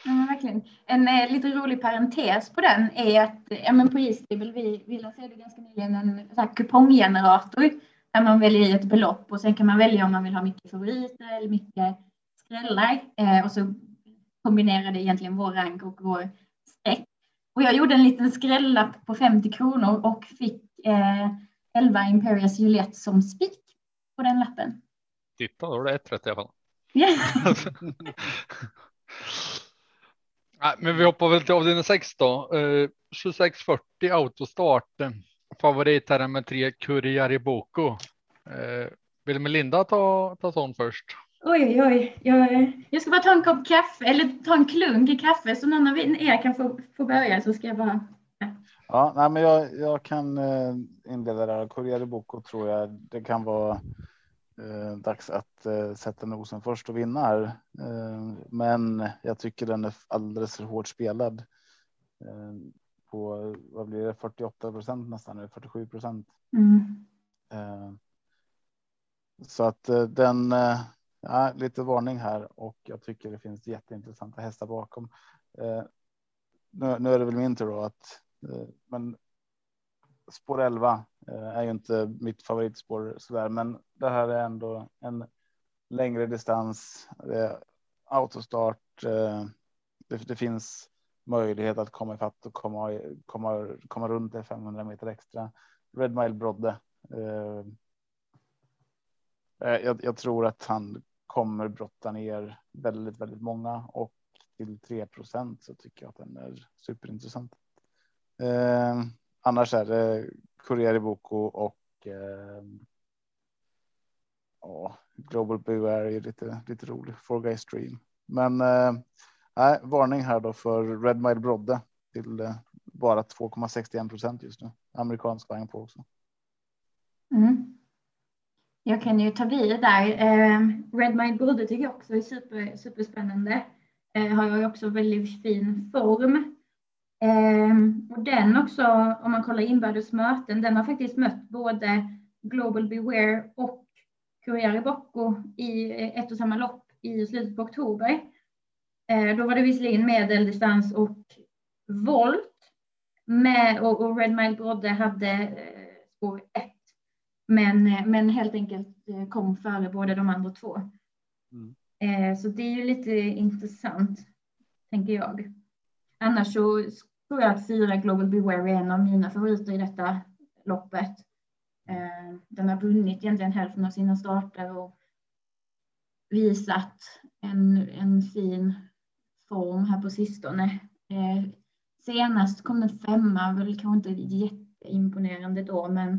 Ja, verkligen. En eh, lite rolig parentes på den är att ja, men på Eastable vi, vi lanserade ganska nyligen en så här, kuponggenerator där man väljer i ett belopp och sen kan man välja om man vill ha mycket favoriter eller mycket skrällar eh, och så kombinerar det egentligen vår rank och vår. Och jag gjorde en liten skrällapp på 50 kronor och fick eh, 11 Imperius Juliet som spik på den lappen. Titta, då är det ett rätt i alla fall. Ja. Nej, men vi hoppar väl till avdelning 6 då. Eh, 2640 autostart. Favorit här är med tre Kuriari Boko. Eh, vill Melinda ta, ta sån först? Oj, oj. Jag, jag ska bara ta en kopp kaffe eller ta en klunk i kaffe så någon av er kan få, få börja så ska jag bara. Ja, nej, men jag, jag kan eh, inleda där. Corriere Bocco tror jag det kan vara eh, dags att eh, sätta nosen först och vinna här. Eh, men jag tycker den är alldeles för hårt spelad. Eh, på vad blir det 48 procent nästan eller 47 procent. Mm. Eh, så att den ja, lite varning här och jag tycker det finns jätteintressanta hästar bakom. Eh, nu, nu är det väl min tur då att Eh, men spår 11 eh, är ju inte mitt favoritspår så där, men det här är ändå en längre distans. Autostart. Eh, det, det finns möjlighet att komma ifatt och komma, komma, komma runt det 500 meter extra. Red Mile Brodde. Eh, eh, jag, jag tror att han kommer brotta ner väldigt, väldigt många och till 3% så tycker jag att den är superintressant. Eh, annars är det Corriere Boko och eh, ja, Global Boo är lite, lite rolig. Four Guys Stream. Men eh, nej, varning här då för Red Mile Brodde till eh, bara 2,61 procent just nu. Amerikansk vagn på också. Mm. Jag kan ju ta vid där. Eh, Red Mile Brodde tycker jag också är super, superspännande. Eh, har jag också väldigt fin form. Eh, och den också, om man kollar inbördes möten, den har faktiskt mött både Global Beware och Corriere Bocco i ett och samma lopp i slutet på oktober. Då var det visserligen medeldistans och volt med, och, och Red Mile Brodde hade spår 1. Men, eh, men helt enkelt kom före båda de andra två. Mm. Så det är ju lite intressant, tänker jag. Annars så tror jag att fyra Global Beware är en av mina favoriter i detta loppet. Eh, den har vunnit egentligen hälften av sina starter och visat en, en fin form här på sistone. Eh, senast kom den femma, väl kanske inte jätteimponerande då, men eh,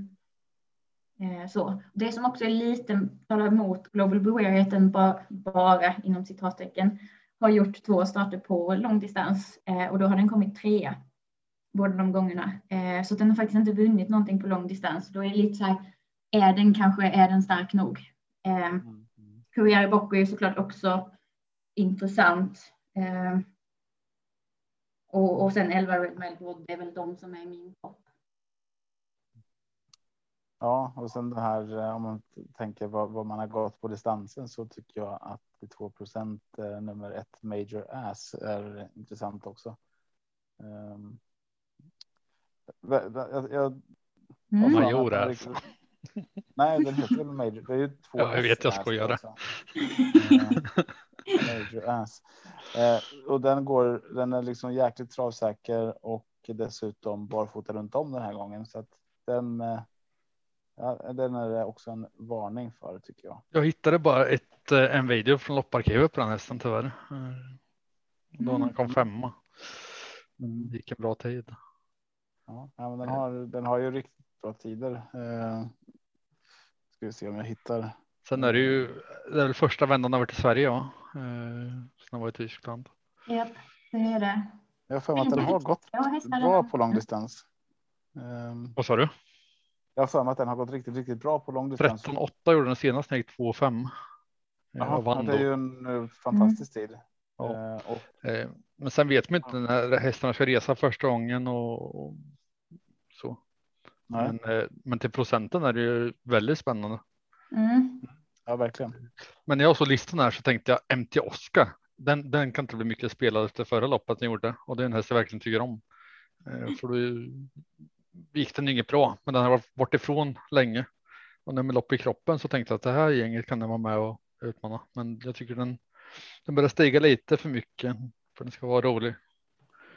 Eh, så. Det som också är lite talar emot Global Beware bara, bara inom citattecken har gjort två starter på långdistans eh, och då har den kommit trea båda de gångerna. Eh, så den har faktiskt inte vunnit någonting på långdistans. Då är det lite så här, är den kanske, är den stark nog? Eh, mm. Bocco är såklart också intressant. Och, och sen 11 Red Melwood, det är väl de som är min topp. Ja, och sen det här eh, om man tänker vad, vad, man har gått på distansen så tycker jag att 2 procent eh, nummer ett Major Ass är intressant också. Um, jag, jag, mm. Major Ass. Nej, den heter väl Major. Det är ju två. Ja, jag vet, jag skojar. Alltså. Major Ass. Eh, och den går. Den är liksom jäkligt travsäker och dessutom barfota runt om den här gången så att den eh, Ja, den är det också en varning för tycker jag. Jag hittade bara ett, eh, en video från lopparkivet på den hästen tyvärr. Då han kom femma. Men det gick en bra tid. Ja, men den har, den har ju riktigt bra tider. Eh, ska vi se om jag hittar. Sen är det ju det är väl första vändan över till Sverige. Ja. Eh, sen var i Tyskland. Ja, det är det. Jag har för mig att den har gått bra på långdistans. Um, Vad sa du? Jag har för mig att den har gått riktigt, riktigt bra på långdistans. 13.8 gjorde den senast när gick 2.5. Ja, det är ju en uh, fantastisk mm. tid. Ja. Uh, och, men sen vet man inte när hästarna ska resa första gången och, och så. Men, men, till procenten är det ju väldigt spännande. Mm. Ja, verkligen. Men när jag såg listan här så tänkte jag MT Oscar. Den, den kan inte bli mycket spelad efter förra loppet den gjorde och det är en häst jag verkligen tycker om. För då gick den inget bra, men den har varit bort ifrån länge. Och nu med lopp i kroppen så tänkte jag att det här gänget kan den vara med och utmana. Men jag tycker den, den börjar stiga lite för mycket för den ska vara rolig.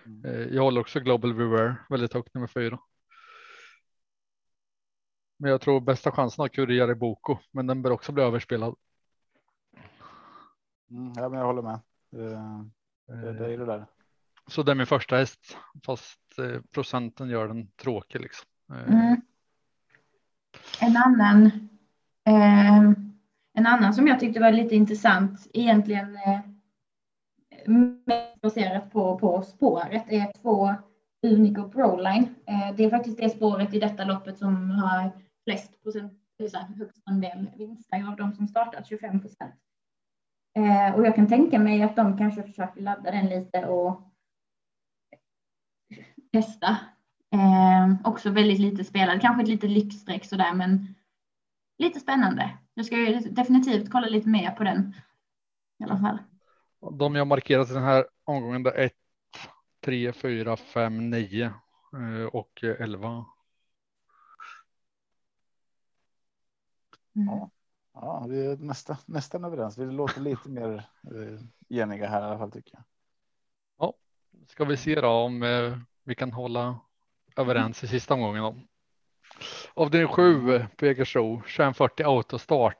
Mm. Eh, jag håller också Global Beware väldigt högt nummer fyra. Men jag tror bästa chansen har Kurier i Boko, men den bör också bli överspelad. Mm, ja, men jag håller med. Det, det är det där. Så det är min första häst, fast eh, procenten gör den tråkig liksom. Eh. Mm. En annan. Eh, en annan som jag tyckte var lite intressant egentligen. Eh, baserat på, på spåret är två Unico Proline. Eh, det är faktiskt det spåret i detta loppet som har flest procent, högst andel vinster av de som startat 25 procent. Eh, och jag kan tänka mig att de kanske försöker ladda den lite och testa. Eh, också väldigt lite spelad, kanske ett litet lyxstreck sådär, men lite spännande. Jag ska definitivt kolla lite mer på den i alla fall. De jag markerat i den här omgången är 1, 3, 4, 5, 9. eh, och 11. Mm. Ja. Ja, vi är nästan, nästan överens. Vi låter lite mer eh, eniga här i alla fall tycker jag. Ja, ska vi se då om eh, vi kan hålla överens i sista omgången. Då. Avdelning 7 på Jägersro 2140 autostart.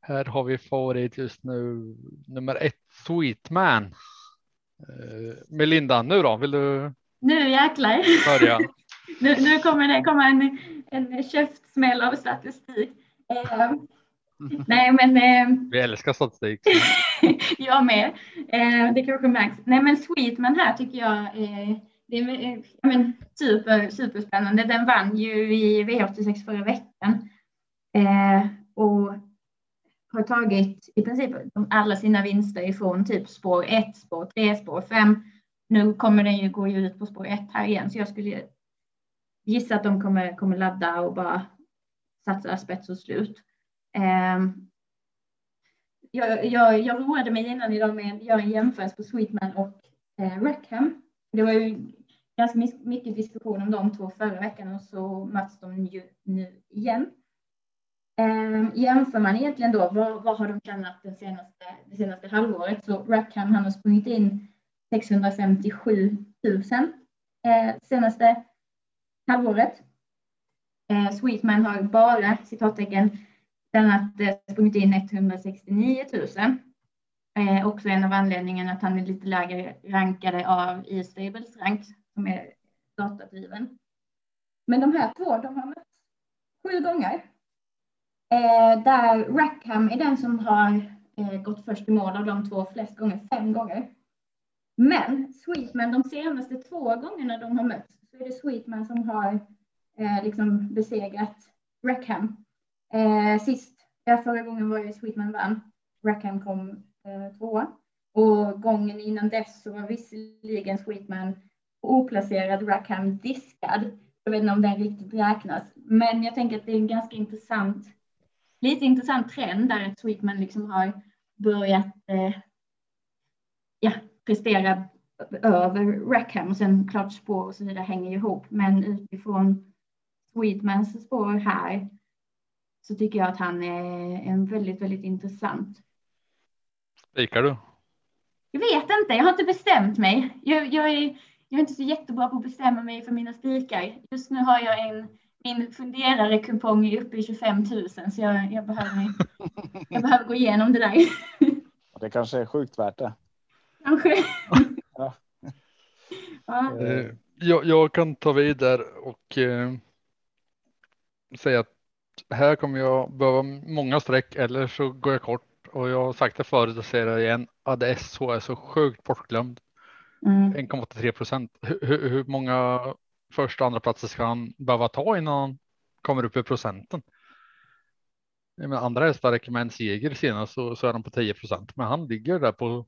Här har vi favorit just nu nummer ett Sweetman. Eh, Melinda, nu då? Vill du? Nu jäklar. Börja. nu, nu kommer det komma en, en käftsmäll av statistik. Eh, nej, men. Eh, Vi älskar statistik. jag med. Eh, det kanske märks. Nej, men Sweetman här tycker jag eh, det är men, super, superspännande. Den vann ju i V86 förra veckan eh, och har tagit i princip alla sina vinster ifrån typ spår 1, spår 3, spår 5. Nu kommer den ju gå ut på spår 1 här igen, så jag skulle gissa att de kommer, kommer ladda och bara satsa spets och slut. Eh, jag, jag, jag roade mig innan idag med att göra en jämförelse på Sweetman och eh, Rackham. Det var ju ganska mycket diskussion om de två förra veckan och så möts de ju nu igen. Ehm, jämför man egentligen då, vad, vad har de tjänat det senaste, det senaste halvåret? Så Rackham han har sprungit in 657 000 eh, senaste halvåret. Eh, Sweetman har bara citattecken tjänat eh, sprungit in 169 000. Eh, också en av anledningarna att han är lite lägre rankade av E-Stables rank som är datadriven. Men de här två, de har mötts sju gånger. Eh, där Rackham är den som har eh, gått först i mål av de två flest gånger, fem gånger. Men Sweetman, de senaste två gångerna de har mötts, så är det Sweetman som har eh, liksom besegrat Rackham. Eh, sist, ja, förra gången var det Sweetman vann. Rackham kom Eh, tvåa. Och gången innan dess så var visserligen Sweetman oplacerad Rackham diskad. Jag vet inte om den riktigt räknas, men jag tänker att det är en ganska intressant, lite intressant trend där att Sweetman liksom har börjat eh, ja, prestera över Rackham och sen klart spår och så vidare hänger ihop. Men utifrån Sweetmans spår här så tycker jag att han är en väldigt, väldigt intressant. Spikar du? Jag vet inte, jag har inte bestämt mig. Jag, jag, är, jag är inte så jättebra på att bestämma mig för mina spikar. Just nu har jag en, min funderare kupong är uppe i 25 000 så jag, jag, behöver, jag behöver gå igenom det där. Det kanske är sjukt värt det. Kanske. Ja. ja. Eh, jag, jag kan ta vidare och eh, säga att här kommer jag behöva många streck eller så går jag kort och jag har sagt det förut och säger det igen. ADSH är så sjukt bortglömd. Mm. 1,83 procent. Hur, hur, många första och andra platser ska han behöva ta innan han kommer upp i procenten? Menar, andra hästar räcker med en seger senast så, så är de på 10 procent, men han ligger där på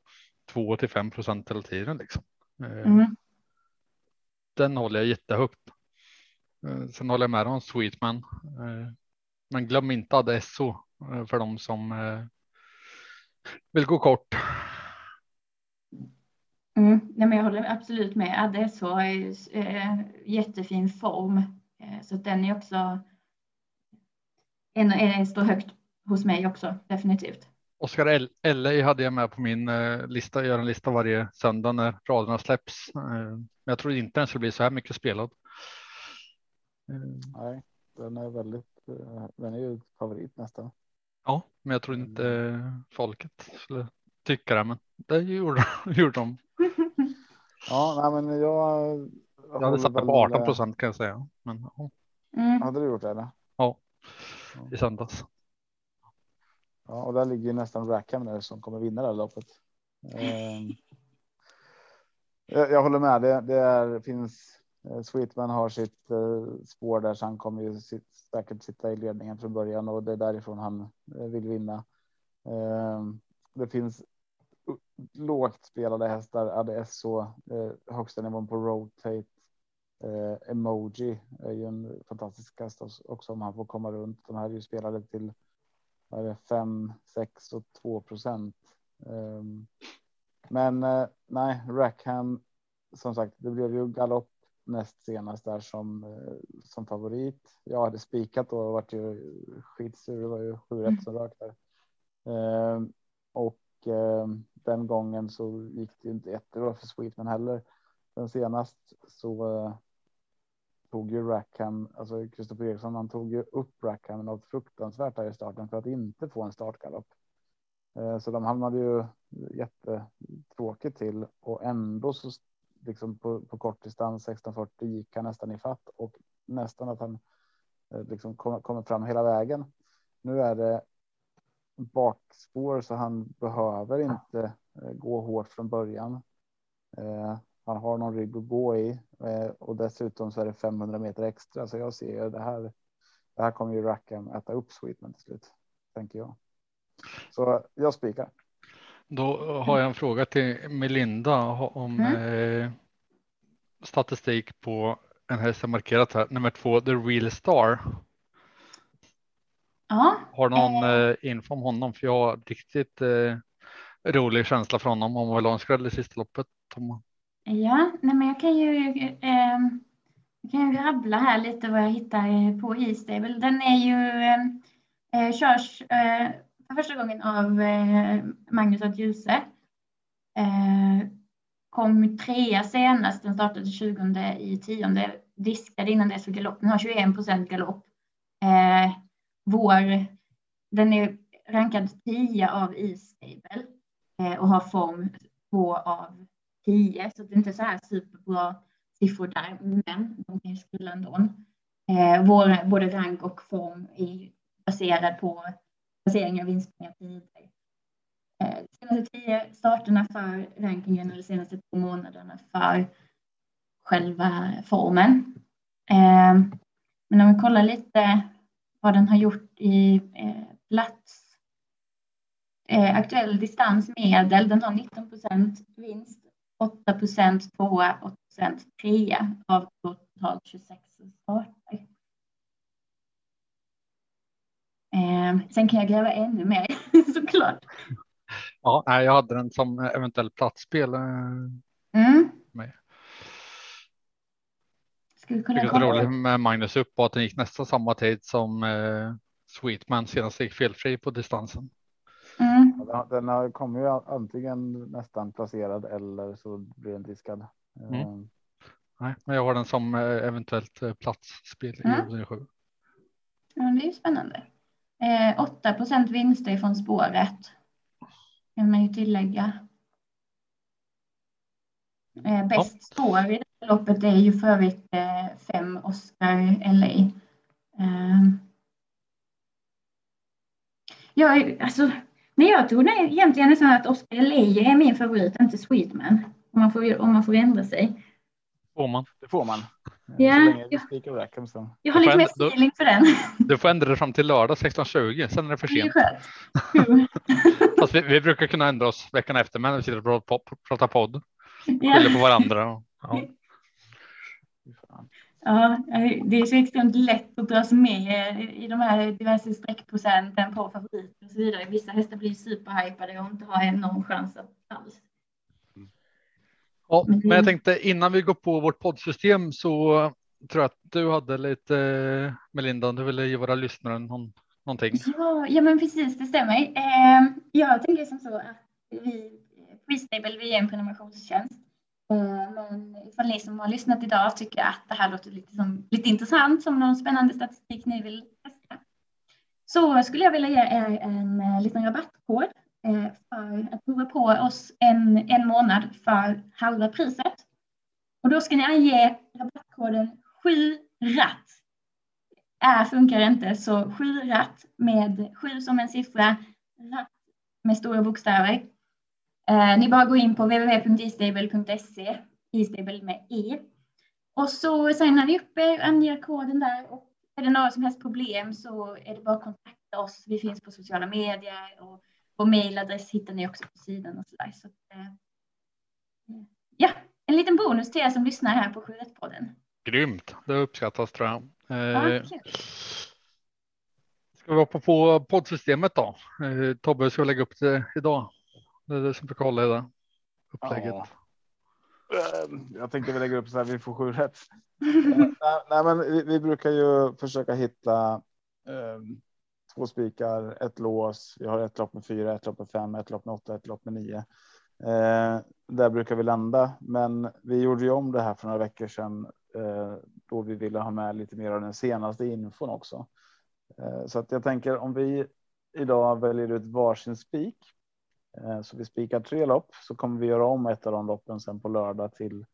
2 till 5 procent hela tiden liksom. Eh, Mm. Den håller jag jättehögt. Eh, Sen håller jag med om Sweetman. Eh, Men glöm inte Adesso eh, för de som vill gå kort. Mm. Nej, men jag håller absolut med. ADSH är ju eh, jättefin form. Eh, så att den är också en, en står högt hos mig också, definitivt. Oskar L- LA hade jag med på min eh, lista. Jag gör en lista varje söndag när raderna släpps. Eh, Men jag tror inte den skulle bli så här mycket spelad. Eh, Nej, den är väldigt. eh, Den är ju favorit nästan. Ja, men jag tror inte eh, folket skulle tycka det. Men det gjorde, gjorde de. Ja, nej, men jag. Jag hade satt den på 18 procent kan jag säga. Men ja, Mm. Hade du gjort det? Eller? i söndags. Ja, och där ligger ju nästan Rackham där som kommer vinna det här loppet. Ehm, jag, jag håller med. Det, det är, finns Eh, Sweetman har sitt eh, spår där, så han kommer ju sitt, säkert sitta i ledningen från början och det är därifrån han eh, vill vinna. Det finns lågt spelade hästar. ADSO, så högsta nivån på rotate. Eh, emoji är ju en fantastisk häst också om han får komma runt. De här är ju spelade till 5, 6 och 2 procent. Men eh, nej, Rackham som sagt, det blev ju galopp näst senast där som eh, som favorit. Jag hade spikat och varit ju skitsur. Det var ju sju rätt som rök där. Eh, och eh, den gången så gick det inte jättebra för Sweetman heller. Den senast så eh, tog ju Rackham, alltså Kristoffer Eriksson, han tog ju upp Rackham något fruktansvärt här i starten för att inte få en startgalopp. Eh, så de hamnade ju jättetråkigt till och ändå så liksom på, på kort distans 1640 gick han nästan i fatt och nästan att han eh, liksom kommer, kom fram hela vägen. Nu är det bakspår så han behöver inte eh, gå hårt från början. Eh, han har någon rygg att gå i och dessutom så är det 500 meter extra så jag ser det här. Det här kommer ju Rackham äta upp Sweetman till slut tänker jag. Så jag spikar. Då har jag en fråga till Melinda om mm. eh, statistik på en häst som markerat här. Nummer två, The Real Star. Ja. Har någon eh, eh info om honom? För jag har riktigt eh, rolig känsla för honom om vad skräll i sista loppet. Tom. Ja, nej men jag kan ju eh, jag kan ju rabbla här lite vad jag hittar på E-stable. Den är ju eh, körs eh, första gången av eh, Magnus och Djuse. Eh, kom trea senast, den startade 20 i tionde, diskade innan dess för galopp. Den har 21 procent galopp. Eh, vår, den är rankad 10 av E-stable och har form 2 av 10, så det är inte så här superbra siffror där, men de kan ju skrulla ändå. Eh, vår både rank och form är baserad på placeringar och vinstpengar tider. Eh, de senaste tio starterna för rankingen och de senaste två månaderna för själva formen. Eh, men om vi kollar lite vad den har gjort i eh, plats aktuell distansmedel. Den har 19 procent vinst, 8 procent tvåa, 8 procent trea av totalt 26 starter. Eh, sen kan jag gräva ännu mer såklart. Ja, jag hade den som eventuell platsspel. Eh, mm. Med. Skulle kunna det roligt med Magnus upp och att den gick nästan samma tid som eh, Sweetman senast gick felfri på distansen. Mm. Ja, den har kommit ju antingen nästan placerad eller så blir den diskad. Mm. Um. Nej, men jag har den som eh, eventuellt eh, platsspel mm. i 7. Ja, det är ju spännande. Eh, 8 procent vinster från spåret. Kan man ju tillägga. Eh, bäst ja. spår i det loppet är ju för övrigt eh, fem Oscar LA. Eh, jag, alltså, men jag tror det egentligen är så att Oscar LA är min favorit, inte Sweetman. Om man får, om man får ändra sig. Får man. Det får man. Ja, jag, jag har lite mer feeling för den. Du får ändra det fram till lördag 16.20, sen är det för sent. Fast vi, vi, brukar kunna ändra oss veckan efter, men vi sitter och pratar podd. Skyller på varandra. Ja. ja, det är så extremt lätt att dras med i de här diverse streckprocenten på favoriter och så vidare. Vissa hästar blir superhypade och inte har någon chans alls. Ja, men jag tänkte innan vi går på vårt poddsystem så tror jag att du hade lite Melinda, du ville ge våra lyssnare någon, någonting. Ja, ja, men precis, det stämmer. Eh, jag tänker som så att vi Freestable, vi är en prenumerationstjänst. Eh, men ifall ni som har lyssnat idag tycker att det här låter lite, som, lite intressant, som någon spännande statistik ni vill testa, så skulle jag vilja ge er en, en liten rabattkod Eh, Eh, för att prova på oss en, en månad för halva priset. Och då ska ni ange rabattkoden 7 ratt. Är funkar inte, så 7 ratt med 7 som en siffra, ratt med stora bokstäver. Eh, ni bara går in på www.istable.se, istable med e. Och så signar ni upp er, anger koden där och är det några som helst problem så är det bara att kontakta oss. Vi finns på sociala medier och vår mejladress hittar ni också på sidan och så där. Så att, eh, ja, en liten bonus till er som lyssnar här på 7.1-podden. Grymt, det uppskattas tror jag. Eh, ska vi hoppa på poddsystemet då? Eh, Tobbe ska lägga upp det idag. Det är det som brukar hålla i det upplägget. Ja. Ehm, jag tänkte vi lägger upp så här. Vi får sju rätt. nej, nej, men vi, vi, brukar ju försöka hitta um, två spikar, ett lås. Vi har ett lopp med fyra, ett lopp med fem, ett lopp med åtta, ett lopp med nio. Eh, där brukar vi landa, men vi gjorde ju om det här för några veckor sedan eh, då vi ville ha med lite mer av den senaste infon också. Eh, så att jag tänker om vi idag väljer ut varsin spik eh, så vi spikar tre lopp så kommer vi göra om ett av de loppen sen på lördag till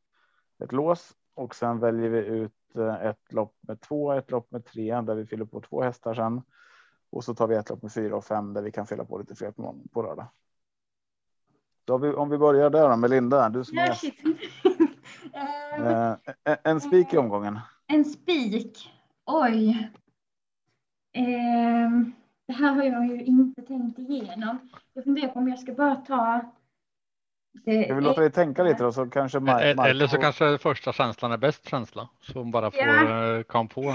ett lås och sen väljer vi ut eh, ett lopp med två, ett lopp med tre där vi fyller på två hästar sen och så tar vi ett lopp med fyra och fem där vi kan fylla på lite fler på, på lördag. Vi, om vi börjar där då med Linda, du som är uh, en, en spik i omgången. En spik. Oj. Uh, det här har jag ju inte tänkt igenom. Jag funderar på om jag ska bara ta. Det jag vill låta dig tänka lite då, så kanske Mark Eller så kanske första känslan är bäst känsla som bara får ja. Eh, kom på.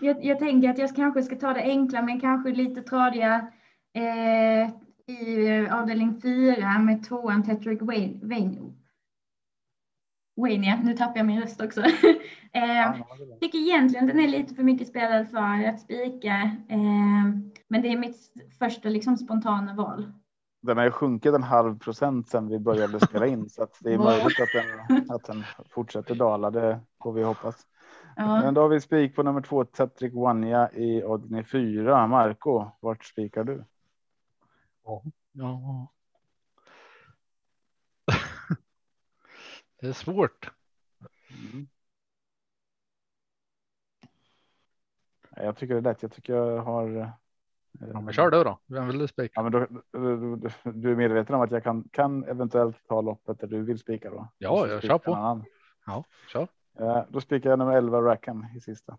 Jag, jag, tänker att jag kanske ska ta det enkla, men kanske lite tradiga eh, i avdelning fyra med tvåan Tetrick Wayne. Wayne, nu tappar jag min röst också. eh, tycker egentligen den är lite för mycket spelad för att spika, eh, men det är mitt första liksom spontana val. Den har ju sjunkit en halv procent sedan vi började spela in så att det är möjligt att den, att den fortsätter dala. Det får vi hoppas. Ja. Men då har vi spik på nummer två, Tetrick Wanja i Odni 4. Marco, vart spikar du? Ja. ja. det är svårt. Mm. Jag tycker det är lätt. Jag tycker jag har. Eh, ja, men kör du då. Vem vill du spika? Ja, men då, du, du, är medveten om att jag kan, kan eventuellt ta loppet där du vill spika då? Ja, jag kör på. Ja, kör. Uh, då spikar jag nummer 11 Rackham i sista.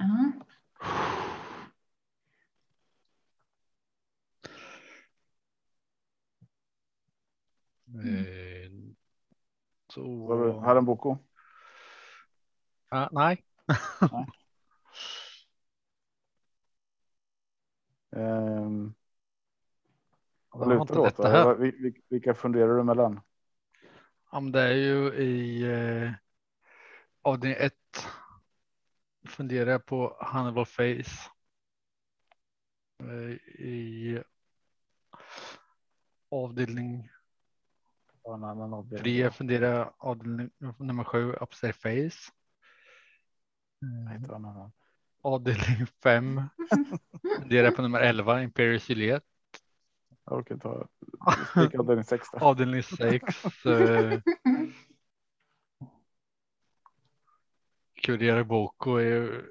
Uh. Mm. Så. Har en boko? Uh, nej. nej. Um, vad lutar du åt? Vilka funderar du mellan? Ja, men det är ju i eh, avdelning 1. Funderar jag på Hannibal Face. Eh, I avdelning. Tre funderar jag avdelning nummer sju Upstairs Face. Eh, avdelning fem funderar på nummer 11 Imperial Juliet. Jag orkar ta avdelning sex. avdelning sex. Eh, Kurier Boko är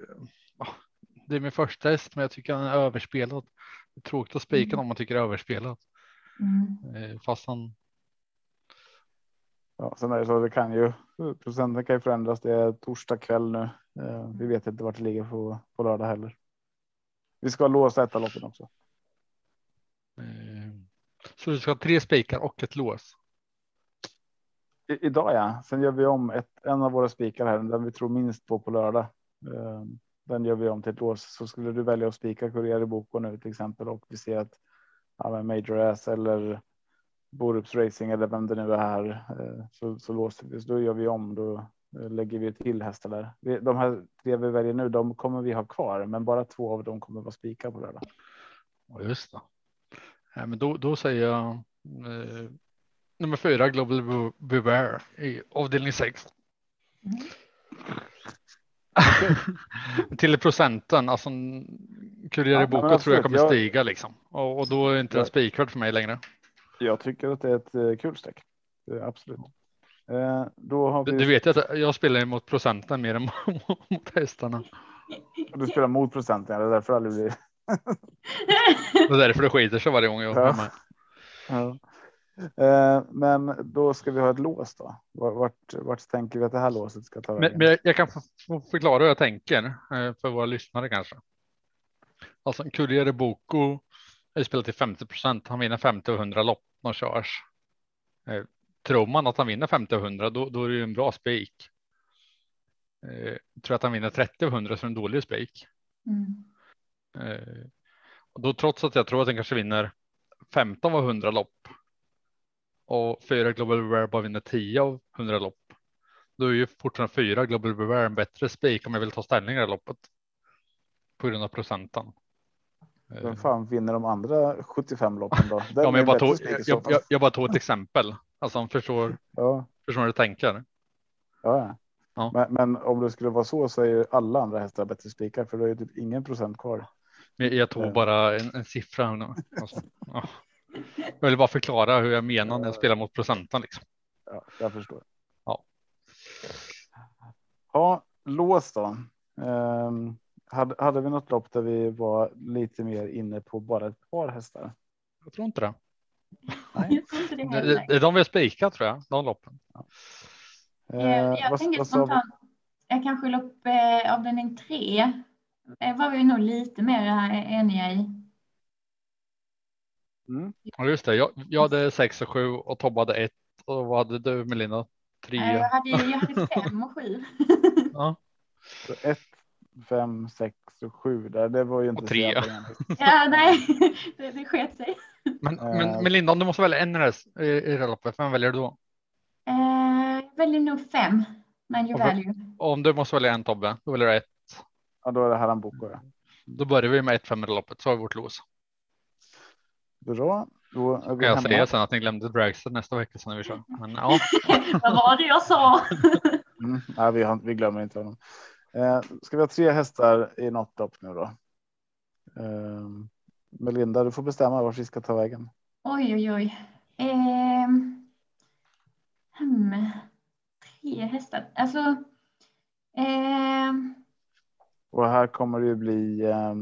det är min första häst, men jag tycker han är överspelad. Det är tråkigt att spika mm. om man tycker överspelat. Mm. Eh, fast han. Ja, sen är det så det kan ju procenten kan ju förändras. Det är torsdag kväll nu. Eh, vi vet inte vart det ligger på, på lördag heller. Vi ska låsa ett loppen också. Eh, så du ska ha tre spikar och ett lås? I, idag ja. Sen gör vi om ett, en av våra spikar här, den vi tror minst på på lördag. Eh, den gör vi om till ett lås. Så skulle du välja att spika Courier i Boko nu till exempel och vi ser att ja, Major S eller Borups Racing eller vem det nu är här eh, så, så låser vi. Så då gör vi om. Då lägger vi till hästar där. De här tre vi väljer nu, de kommer vi ha kvar, men bara två av dem kommer vara spikar på lördag. Just det. Ja, men då, då säger jag eh, nummer fyra Global Beware i avdelning sex. Mm. Till procenten, alltså Kurier i boken ja, tror jag kommer jag... stiga liksom och, och då är inte ja. den spikvärd för mig längre. Jag tycker att det är ett uh, kul streck. Absolut. Uh, då har vi... Du vet att jag spelar mot procenten mer än mot hästarna. Du spelar mot procenten, det är därför det aldrig blir det är därför det skiter sig varje gång jag ja. med. Ja. Eh, men då ska vi ha ett lås då. Vart, vart tänker vi att det här låset ska ta vägen? Men, jag kan förklara hur jag tänker eh, för våra lyssnare kanske. Alltså en Kurier Boko är spelat till 50 procent. Han vinner 50 och 100 lopp när körs. Eh, tror man att han vinner 50 och 100 då, då är det ju en bra spik. Tror att han vinner 30 och 100 så är det en dålig spik. Mm. Eh, och då trots att jag tror att den kanske vinner 15 av 100 lopp. och fyra Global Beware bara vinner 10 av 100 lopp. Då är ju fortfarande fyra Global Beware en bättre spik om jag vill ta ställning i det loppet. På grund av procenten. Vem fan vinner de andra 75 loppen då? Ja, men jag, bara tog, jag, jag, jag bara tog ett exempel. Alltså han förstår, Ja, förstår hur du tänker. ja, ja. Ja. Men, men om det skulle vara så så är ju alla andra hästar bättre spikar för då är det typ ingen procent kvar. Jag tog Ja. bara en, en siffra. här nu. Alltså, ja. Jag vill bara förklara hur jag menar när jag spelar mot procenten. Liksom. Ja, jag förstår. Ja. Ja, lås då. Ehm, hade, hade vi något lopp där vi var lite mer inne på bara ett par hästar? Jag tror inte det. Jag tror inte det heller. de vi har spikat tror jag, de loppen. Eh, Eh, Jag vad- tänker vad spontant, jag kanske lopp eh, avdelning tre var vi nog lite mer eh, eniga i. Mm. Ja, just det. Jag, jag hade sex och sju och Tobbe hade ett. Och vad hade du Melina? Tre. Eh, Jag hade, jag hade fem och sju. Ja. Så ett, fem, sex och sju där. Det var ju inte Och tre. enigt. Ja, nej, det, det sket sig. Men, Eh. men Melinda, om du måste välja en i i, i det loppet, vem väljer du då? Eh, jag väljer nog fem, men value. Och om du måste välja en Tobbe, då väljer du ett. Ja, då är det Haram Boko. Ja. Då börjar vi med ett fem i det loppet, så har vi vårt los. Bra. Då är Kan vi jag hemma. säga sen att ni glömde Dragster nästa vecka sen när vi kör. Men ja, Vad var det jag sa? Mm. Nej, vi, har, vi glömmer inte honom. Eh, ska vi ha tre hästar i något lopp nu då? Eh, Melinda, du får bestämma var vi ska ta vägen. Oj, oj, oj. Ehm, hmm, tre hästar. Alltså. ehm, Och här kommer det ju bli. Eh,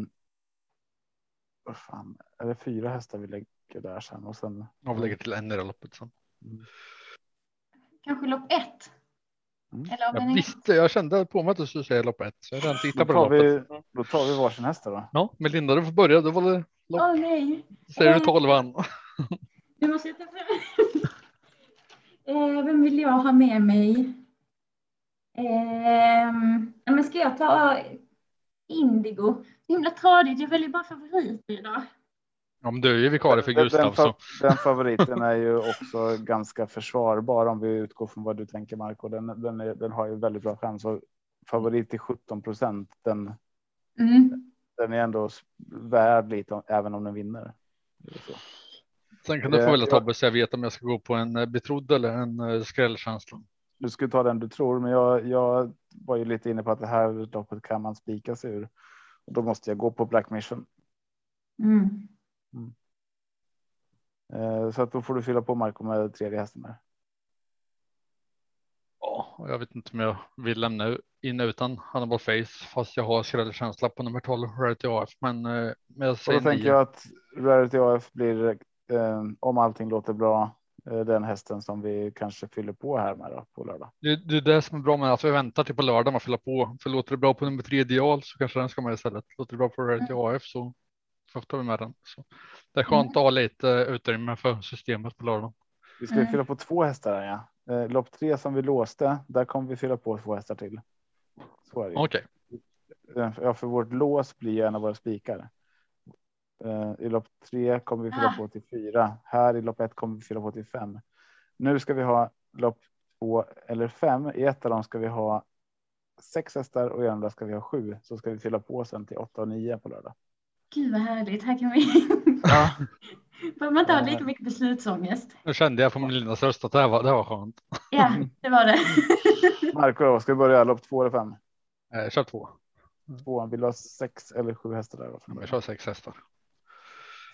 vad fan, är det fyra hästar vi lägger där sen och sen? jag vill lägga till en i loppet sen. kanske lopp ett. Mm. Jag visste, jag kände på mig att du skulle säga lopp ett. Så jag redan Då tittat på tar, det vi, loppet. då tar vi varsin häst då. Ja, Melinda, du får börja. Då var det lopp. Åh nej. Säger du tolvan? Nu måste jag ta fram. eh, vem vill jag ha med mig? Ja, men ska jag ta Indigo? Himla tradigt. Jag väljer bara favoriter idag. Ja, men du är ju vikarie för Gustav. Den, den favoriten är ju också ganska försvarbar om vi utgår från vad du tänker Marco. Den, den, är, den har ju väldigt bra chans och favorit till 17 procent. Den, Mm. den är ändå värd lite även om den vinner. Sen kan du få Eh, välja jag- Tobbe så jag vet om jag ska gå på en eh, betrodd eller en eh, skrällkänsla. Du skulle ta den du tror, men jag, jag var ju lite inne på att det här loppet kan man spika sig ur. Och då måste jag gå på Black Mission. Mm. Eh, så att då får du fylla på Marco med tredje hästen där. Ja, och jag vet inte om jag vill lämna in utan Hannibal Face fast jag har skrällkänsla på nummer 12 Rarity AF. Men, eh, men jag Och säger då tänker jag att Rarity AF blir, eh, om allting låter bra, den hästen som vi kanske fyller på här med då, på lördag. Det, det är det som är bra med att vi väntar till på lördag att fylla på. För låter det bra på nummer tre ideal så kanske den ska med istället. Låter det bra på Rarity AF så tar vi med den. Så det är skönt att ha lite eh, utrymme för systemet på lördag. Vi ska Mm. fylla på två hästar ja. Eh, lopp tre som vi låste, där kommer vi fylla på två hästar till. Så är det. Okej, Eh, Ja, för vårt lås blir ju en av våra spikar. Eh, I lopp tre kommer vi fylla Ah. på till fyra. Här i lopp ett kommer vi fylla på till fem. Nu ska vi ha lopp två eller fem. I ett av dem ska vi ha sex hästar och i andra ska vi ha sju. Så ska vi fylla på sen till åtta och nio på lördag. Gud vad härligt. Här kan vi. Ja, Behöver man inte ha lika mycket beslutsångest. nu kände jag på min lilla röst att det här var, det här var skönt. Ja, det var det. Marco, då, ska vi börja lopp två eller fem? Eh, kör två. Två. Vill du ha sex eller sju hästar där? Jag kör sex hästar.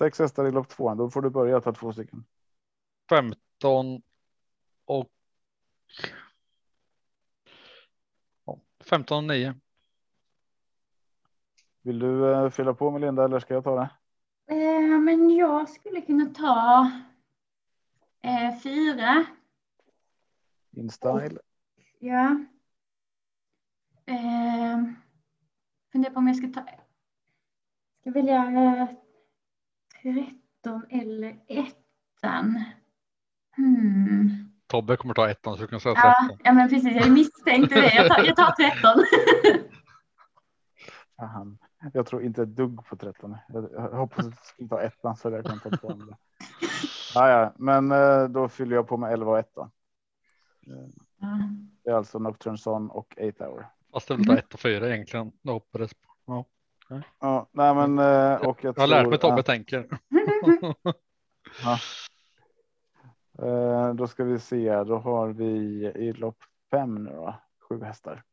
Sex hästar i lopp två. Då får du börja ta två stycken. 15 och. Ja, 15 och 9. Vill du eh, fylla på med Linda eller ska jag ta det? Eh, men jag skulle kunna ta eh, fyra. In style. Ja. Eh, funderar på om jag ska ta. Ska välja eh, 13 eller ettan. Hmm. Tobbe kommer ta ettan så du kan säga Ja, 13. ja, men precis. Jag misstänkte det. Jag tar, jag tar 13. Fan. Jag tror inte ett dugg på 13. Jag, hoppas att du skulle ta ettan så jag kan ta andra. Ja, ja, men eh, då fyller jag på med 11 och 1 då. Ja. Det är alltså Nocturne Son och 8 Hour. Fast det är väl ta ett och fyra egentligen. Det hoppades på. Ja. Ja, nej, men eh, och jag, Jag har lärt mig Tobbe att- tänker. Eh, då ska vi se, då har vi i lopp fem nu då, sju hästar.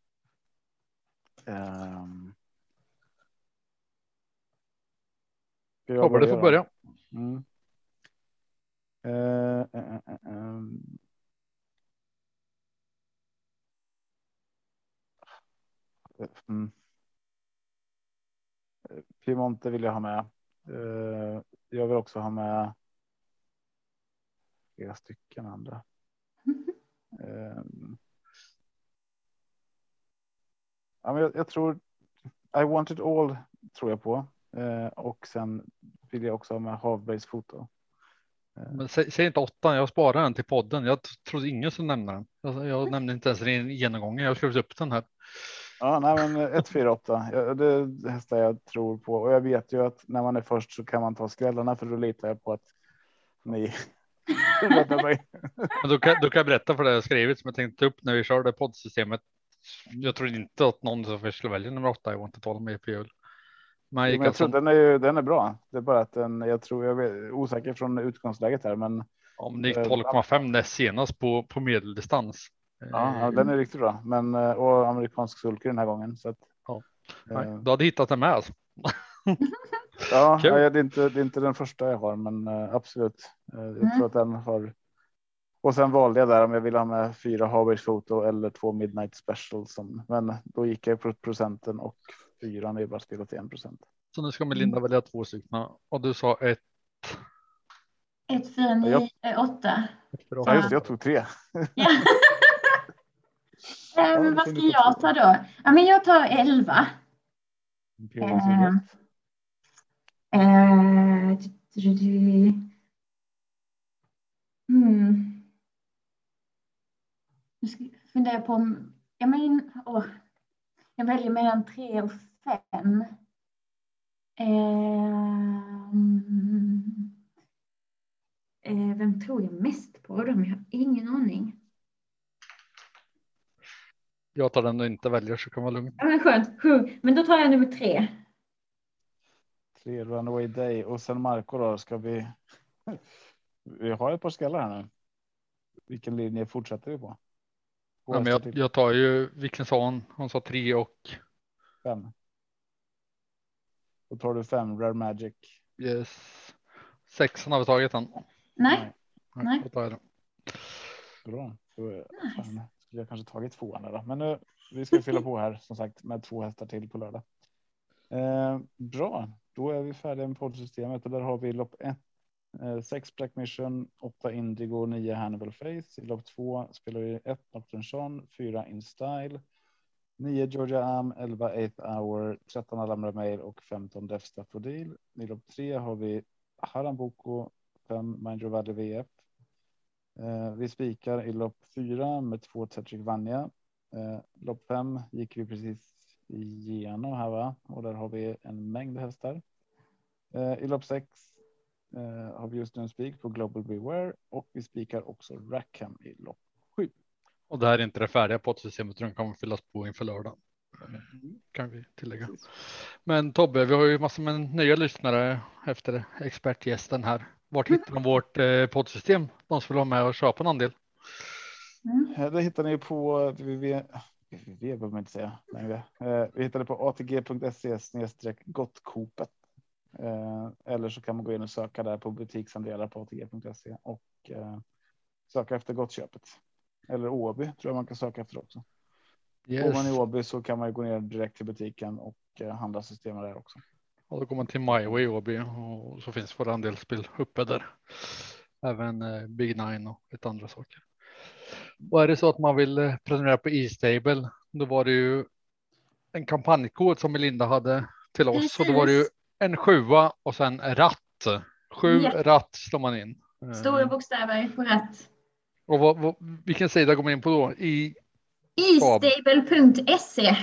Um, Tobbe, du får börja. Mm. Eh, eh, eh, eh, ehm. Mm. Eh, Piemonte vill jag ha med. Eh, jag vill också ha med flera stycken andra. Ehm. Ja, men jag, jag tror I want it all tror jag på. Eh, och sen vill jag också ha med Havbergs foto. Men säg, säg inte åttan, jag sparar den till podden. Jag trodde ingen skulle nämna den. Jag, jag nämnde inte ens den i genomgången. Jag har skrivit upp den här. Ja, nej, men 1, 4, 8. Ja, det är hästar jag tror på och jag vet ju att när man är först så kan man ta skrällarna för då litar jag på att ni räddar mig. Men då kan, då kan jag berätta för det jag skrivit som jag tänkte upp när vi körde poddsystemet. Jag tror inte att någon som först skulle välja nummer åtta. Jag var inte tal med på jul. Men jag Men jag alltså, tror den är ju, den är bra. Det är bara att den, jag tror jag är osäker från utgångsläget här, men om det gick 12,5 näst senast på, på medeldistans. Ja, ja, den är riktigt bra. Men eh, och amerikansk sulky den här gången så att. Ja. eh, Nej, du hade hittat den med alltså. Ja, Kul. nej, det, är inte, det är inte den första jag har, men eh, absolut. Jag Mm. tror att den har. Och sen valde jag där om jag ville ha med fyra Harbergs foto eller två Midnight Special. Som, men då gick jag på procenten och fyran är bara spelat till en procent. Så nu ska Melinda välja två stycken och du sa ett. 1, 4, 9, 8. ett för Ja, just det, jag tog tre. Ja. Men vad ska jag ta då? Ja, men jag tar 11. Imperial Eh, Silhouette. Eh, Hmm. Nu ska jag fundera på om... Ja, men, åh, jag väljer mellan 3 och 5. Eh, vem tror jag mest på? Dem? Jag har ingen aning. Jag tar den du inte väljer så kan vara lugnt. Ja, men skönt. Sju. Men då tar jag nummer tre. Tre Runaway Day och sen Marco då ska vi. Vi har ett par skallar här nu. Vilken linje fortsätter vi på? Ja, men jag, till. jag tar ju Wiklundsson. Hon sa tre och Fem. Då tar du fem Rare Magic. yes. Sexan har vi tagit den. Nej. Nej. Då tar jag den. Bra. Då fan, skulle jag kanske tagit tvåan där. Men nu, vi ska fylla på här som sagt med två hästar till på lördag. Eh, bra, då är vi färdiga med poddsystemet och där har vi lopp ett. Eh, sex Black Mission, åtta Indigo, nio Hannibal Face. I lopp två spelar vi ett Nocturne Son, fyra In Style, nio Georgia Am, 11 8 Hour, 13 Alamra Mail och 15 Death Staffodil. I lopp tre har vi Haram 5 fem Your Valley VF, vi spikar i lopp fyra med två Tetrick Vanja. Eh, lopp fem gick vi precis igenom här va? Och där har vi en mängd hästar. Eh, I lopp sex eh, har vi just nu en spik på Global Beware och vi spikar också Rackham i lopp sju. Och det här är inte det färdiga poddsystemet. Den kommer fyllas på inför lördag. Kan vi tillägga. Men Tobbe, vi har ju massor med nya lyssnare efter expertgästen här. Vart hittar de vårt eh, poddsystem? De som vill vara med och köpa en andel. Mm. Eh, Det hittar ni på www. www behöver man inte säga längre. Eh, Vi hittar det på atg.se snedstreck gottkopet. Eh, Eller så kan man gå in och söka där på butiksandelar på atg.se och eh, söka efter gottköpet. Eller Åby tror jag man kan söka efter också. Bor man i Yes. Åby så kan man ju gå ner direkt till butiken och eh, handla systemet där också. Och då går man till MyWay Åby och så finns våra andelsspel uppe där. Även eh, Big Nine och lite andra saker. Och är det så att man vill eh, prenumerera på E-stable, då var det ju en kampanjkod som Melinda hade till oss och då var det ju Precis. en sjua och sen ratt. Sju Japp. ratt slår man in. Eh, Stora bokstäver på rätt. Och vad, vad, vilken sida går man in på då? I, Istable.se.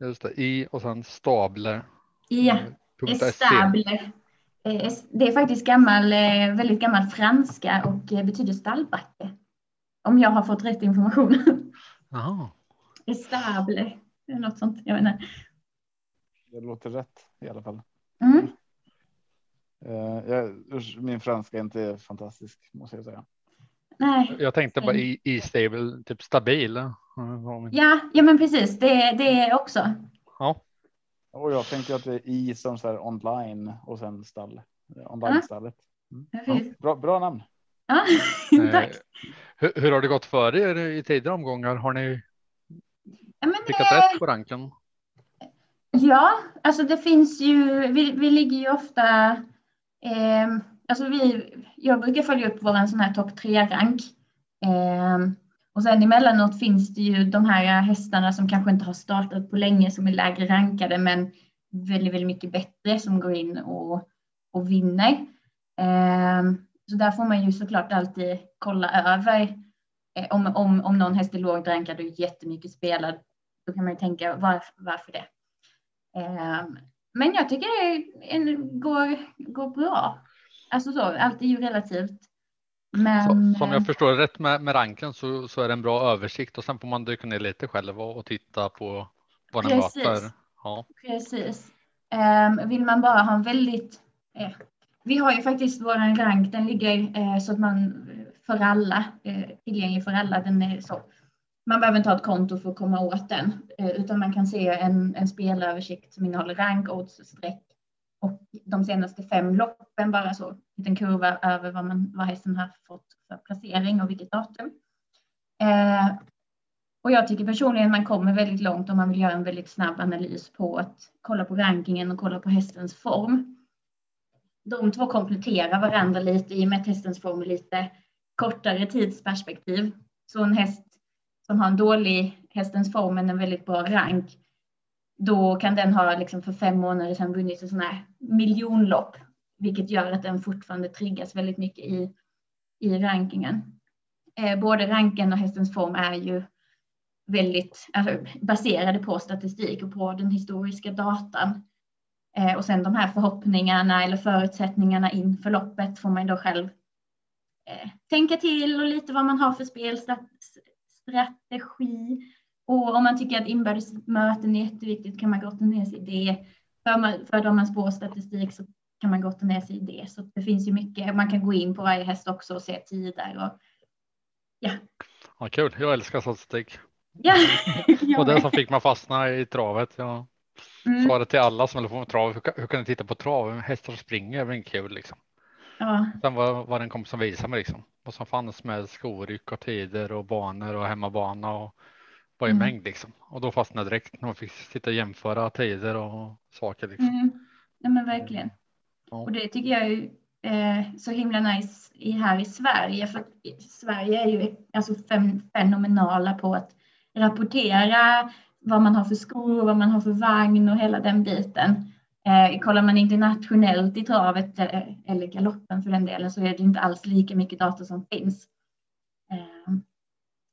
just det, i och sen stable. Ja. Estable. Eh, Det är faktiskt gammal, eh, väldigt gammal franska och eh, betyder stallbacke. Om jag har fått rätt information. Jaha. Estable, något sånt. Jag vet inte. Det låter rätt i alla fall. Mm. Jag, min franska är inte fantastisk måste jag säga. Nej, Jag tänkte bara i, i stable, typ stabil. Ja. ja, men precis, det, det är också. Ja. Och jag tänker att det är i som så här online och sen stall. Eh, Online-stallet. Precis. Bra, bra namn. Ja, Eh, tack. hur, hur har det gått för er i tidigare omgångar? Har ni Ja, men, prickat eh, rätt på ranken? Ja, alltså det finns ju, vi, vi ligger ju ofta, eh, alltså vi, jag brukar följa upp vår sån här topp tre-rank. Eh, och sen emellanåt finns det ju de här eh, hästarna som kanske inte har startat på länge som är lägre rankade men väldigt, väldigt mycket bättre som går in och, och vinner. Eh, så där får man ju såklart alltid kolla över eh, om, om, om någon häst är lågt rankad och jättemycket spelad. Då kan man ju tänka varför, varför det? Eh, Men jag tycker det går, går bra. Alltså så, allt är ju relativt. Men Så, som eh, jag förstår det rätt med, med ranken så, så är det en bra översikt och sen får man dyka ner lite själv och, och titta på vad den Precis. möter. Ja. precis. Eh, Vill man bara ha en väldigt... eh, Vi har ju faktiskt vår rank, den ligger eh, så att man för alla, eh, tillgänglig för alla, den är så. Man behöver inte ha ett konto för att komma åt den, eh, utan man kan se en, en spelöversikt som innehåller rank, odds, streck och de senaste fem loppen, bara så, en liten kurva över vad, man, vad hästen har fått för placering och vilket datum. Eh, och jag tycker personligen att man kommer väldigt långt om man vill göra en väldigt snabb analys på att kolla på rankingen och kolla på hästens form. De två kompletterar varandra lite i och med att hästens form är lite kortare tidsperspektiv. Så en häst som har en dålig hästens form men en väldigt bra rank, då kan den ha liksom för fem månader sedan vunnit ett sån här miljonlopp, vilket gör att den fortfarande triggas väldigt mycket i, i rankingen. Eh, både ranken och hästens form är ju väldigt alltså, baserade på statistik och på den historiska datan. Eh, och sen de här förhoppningarna eller förutsättningarna inför loppet får man då själv eh, tänka till och lite vad man har för spelstrategi. Och om man tycker att inbördes möten är jätteviktigt kan man gotta ner sig i det. För, man, för om man spår statistik så kan man gotta ner sig i det. Så det finns ju mycket, man kan gå in på varje häst också och se tider. Och, ja, Ja, kul, jag älskar statistik. ja. Och det som fick mig fastna i travet. Jag Mm. sa det till alla som håller på med trav. Hur, kan- hur kan ni titta på trav? Hästar springer är väl kul liksom. Ja, Sen var, var det en kompis som visade mig liksom vad som fanns med skoryck och tider och banor och hemmabana och var i Mm. mängd liksom. Och då fastnade direkt när man fick sitta och jämföra tider och saker liksom. mm. Nej, men verkligen. Ja. Och det tycker jag är ju, eh, så himla nice i, här i Sverige. För Sverige är ju alltså fenomenala på att rapportera vad man har för skor, vad man har för vagn och hela den biten. Eh, kollar man internationellt i travet eh, eller galoppen för den delen så är det inte alls lika mycket data som finns. Eh,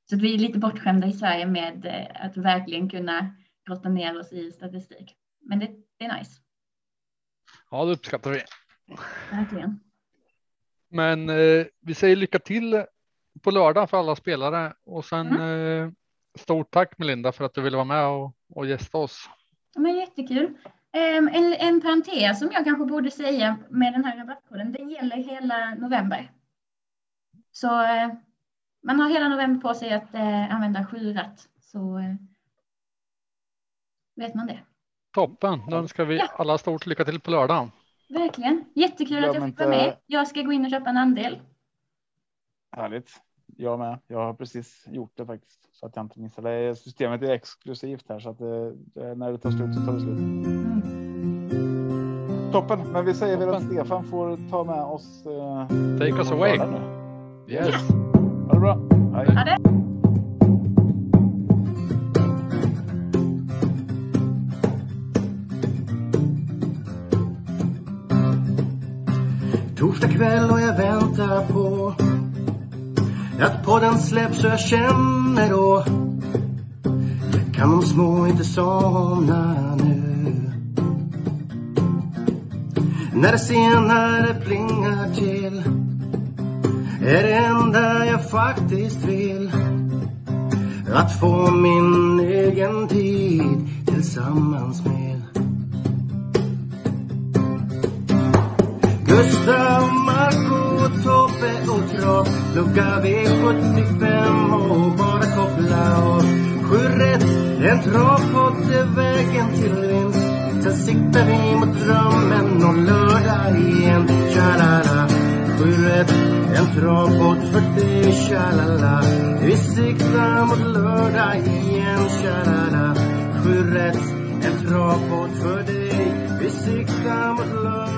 så vi är lite bortskämda i Sverige med eh, att verkligen kunna grotta ner oss i statistik. Men det, det är nice, Ja, det uppskattar vi. verkligen. Men eh, vi säger lycka till på lördag för alla spelare och sen Mm. eh, stort tack Melinda för att du ville vara med och, och gästa oss. Men jättekul. Ehm, En, en parentes som jag kanske borde säga med den här rabattkoden, det gäller hela november. Så eh, man har hela november på sig att eh, använda sju ratt, så eh, vet man det. Toppen, då önskar vi Ja. alla stort lycka till på lördag. Verkligen. Jättekul att Glöm jag fick vara inte- med. Jag ska gå in och köpa en andel. Härligt. Jag med. Jag har precis gjort det faktiskt så att jag inte missar det. Systemet är exklusivt här så att det, det, när det tar slut så tar det slut. Mm. Toppen, men vi säger väl att Toppen. Stefan får ta med oss. Eh, Take us away. lördag nu. Ha det bra. Hej. Ha det. Torsdag kväll och jag väntar på att podden släpps och jag känner då kan de små inte somna nu. när det senare plingar till är det enda jag faktiskt vill. Att få min egen tid tillsammans med. Gustav, Marco, Tobbe och Trav pluggar V75 och bara koppla av Sju rätt, en travpott är vägen till vinst. Sen siktar vi mot drömmen och lördag igen. Tja-la-la. Sju rätt, en travbåt för dig Tja-la-la? Vi siktar mot lördag igen Tja-la-la. Sju rätt, en travbåt för dig Vi siktar mot lördag.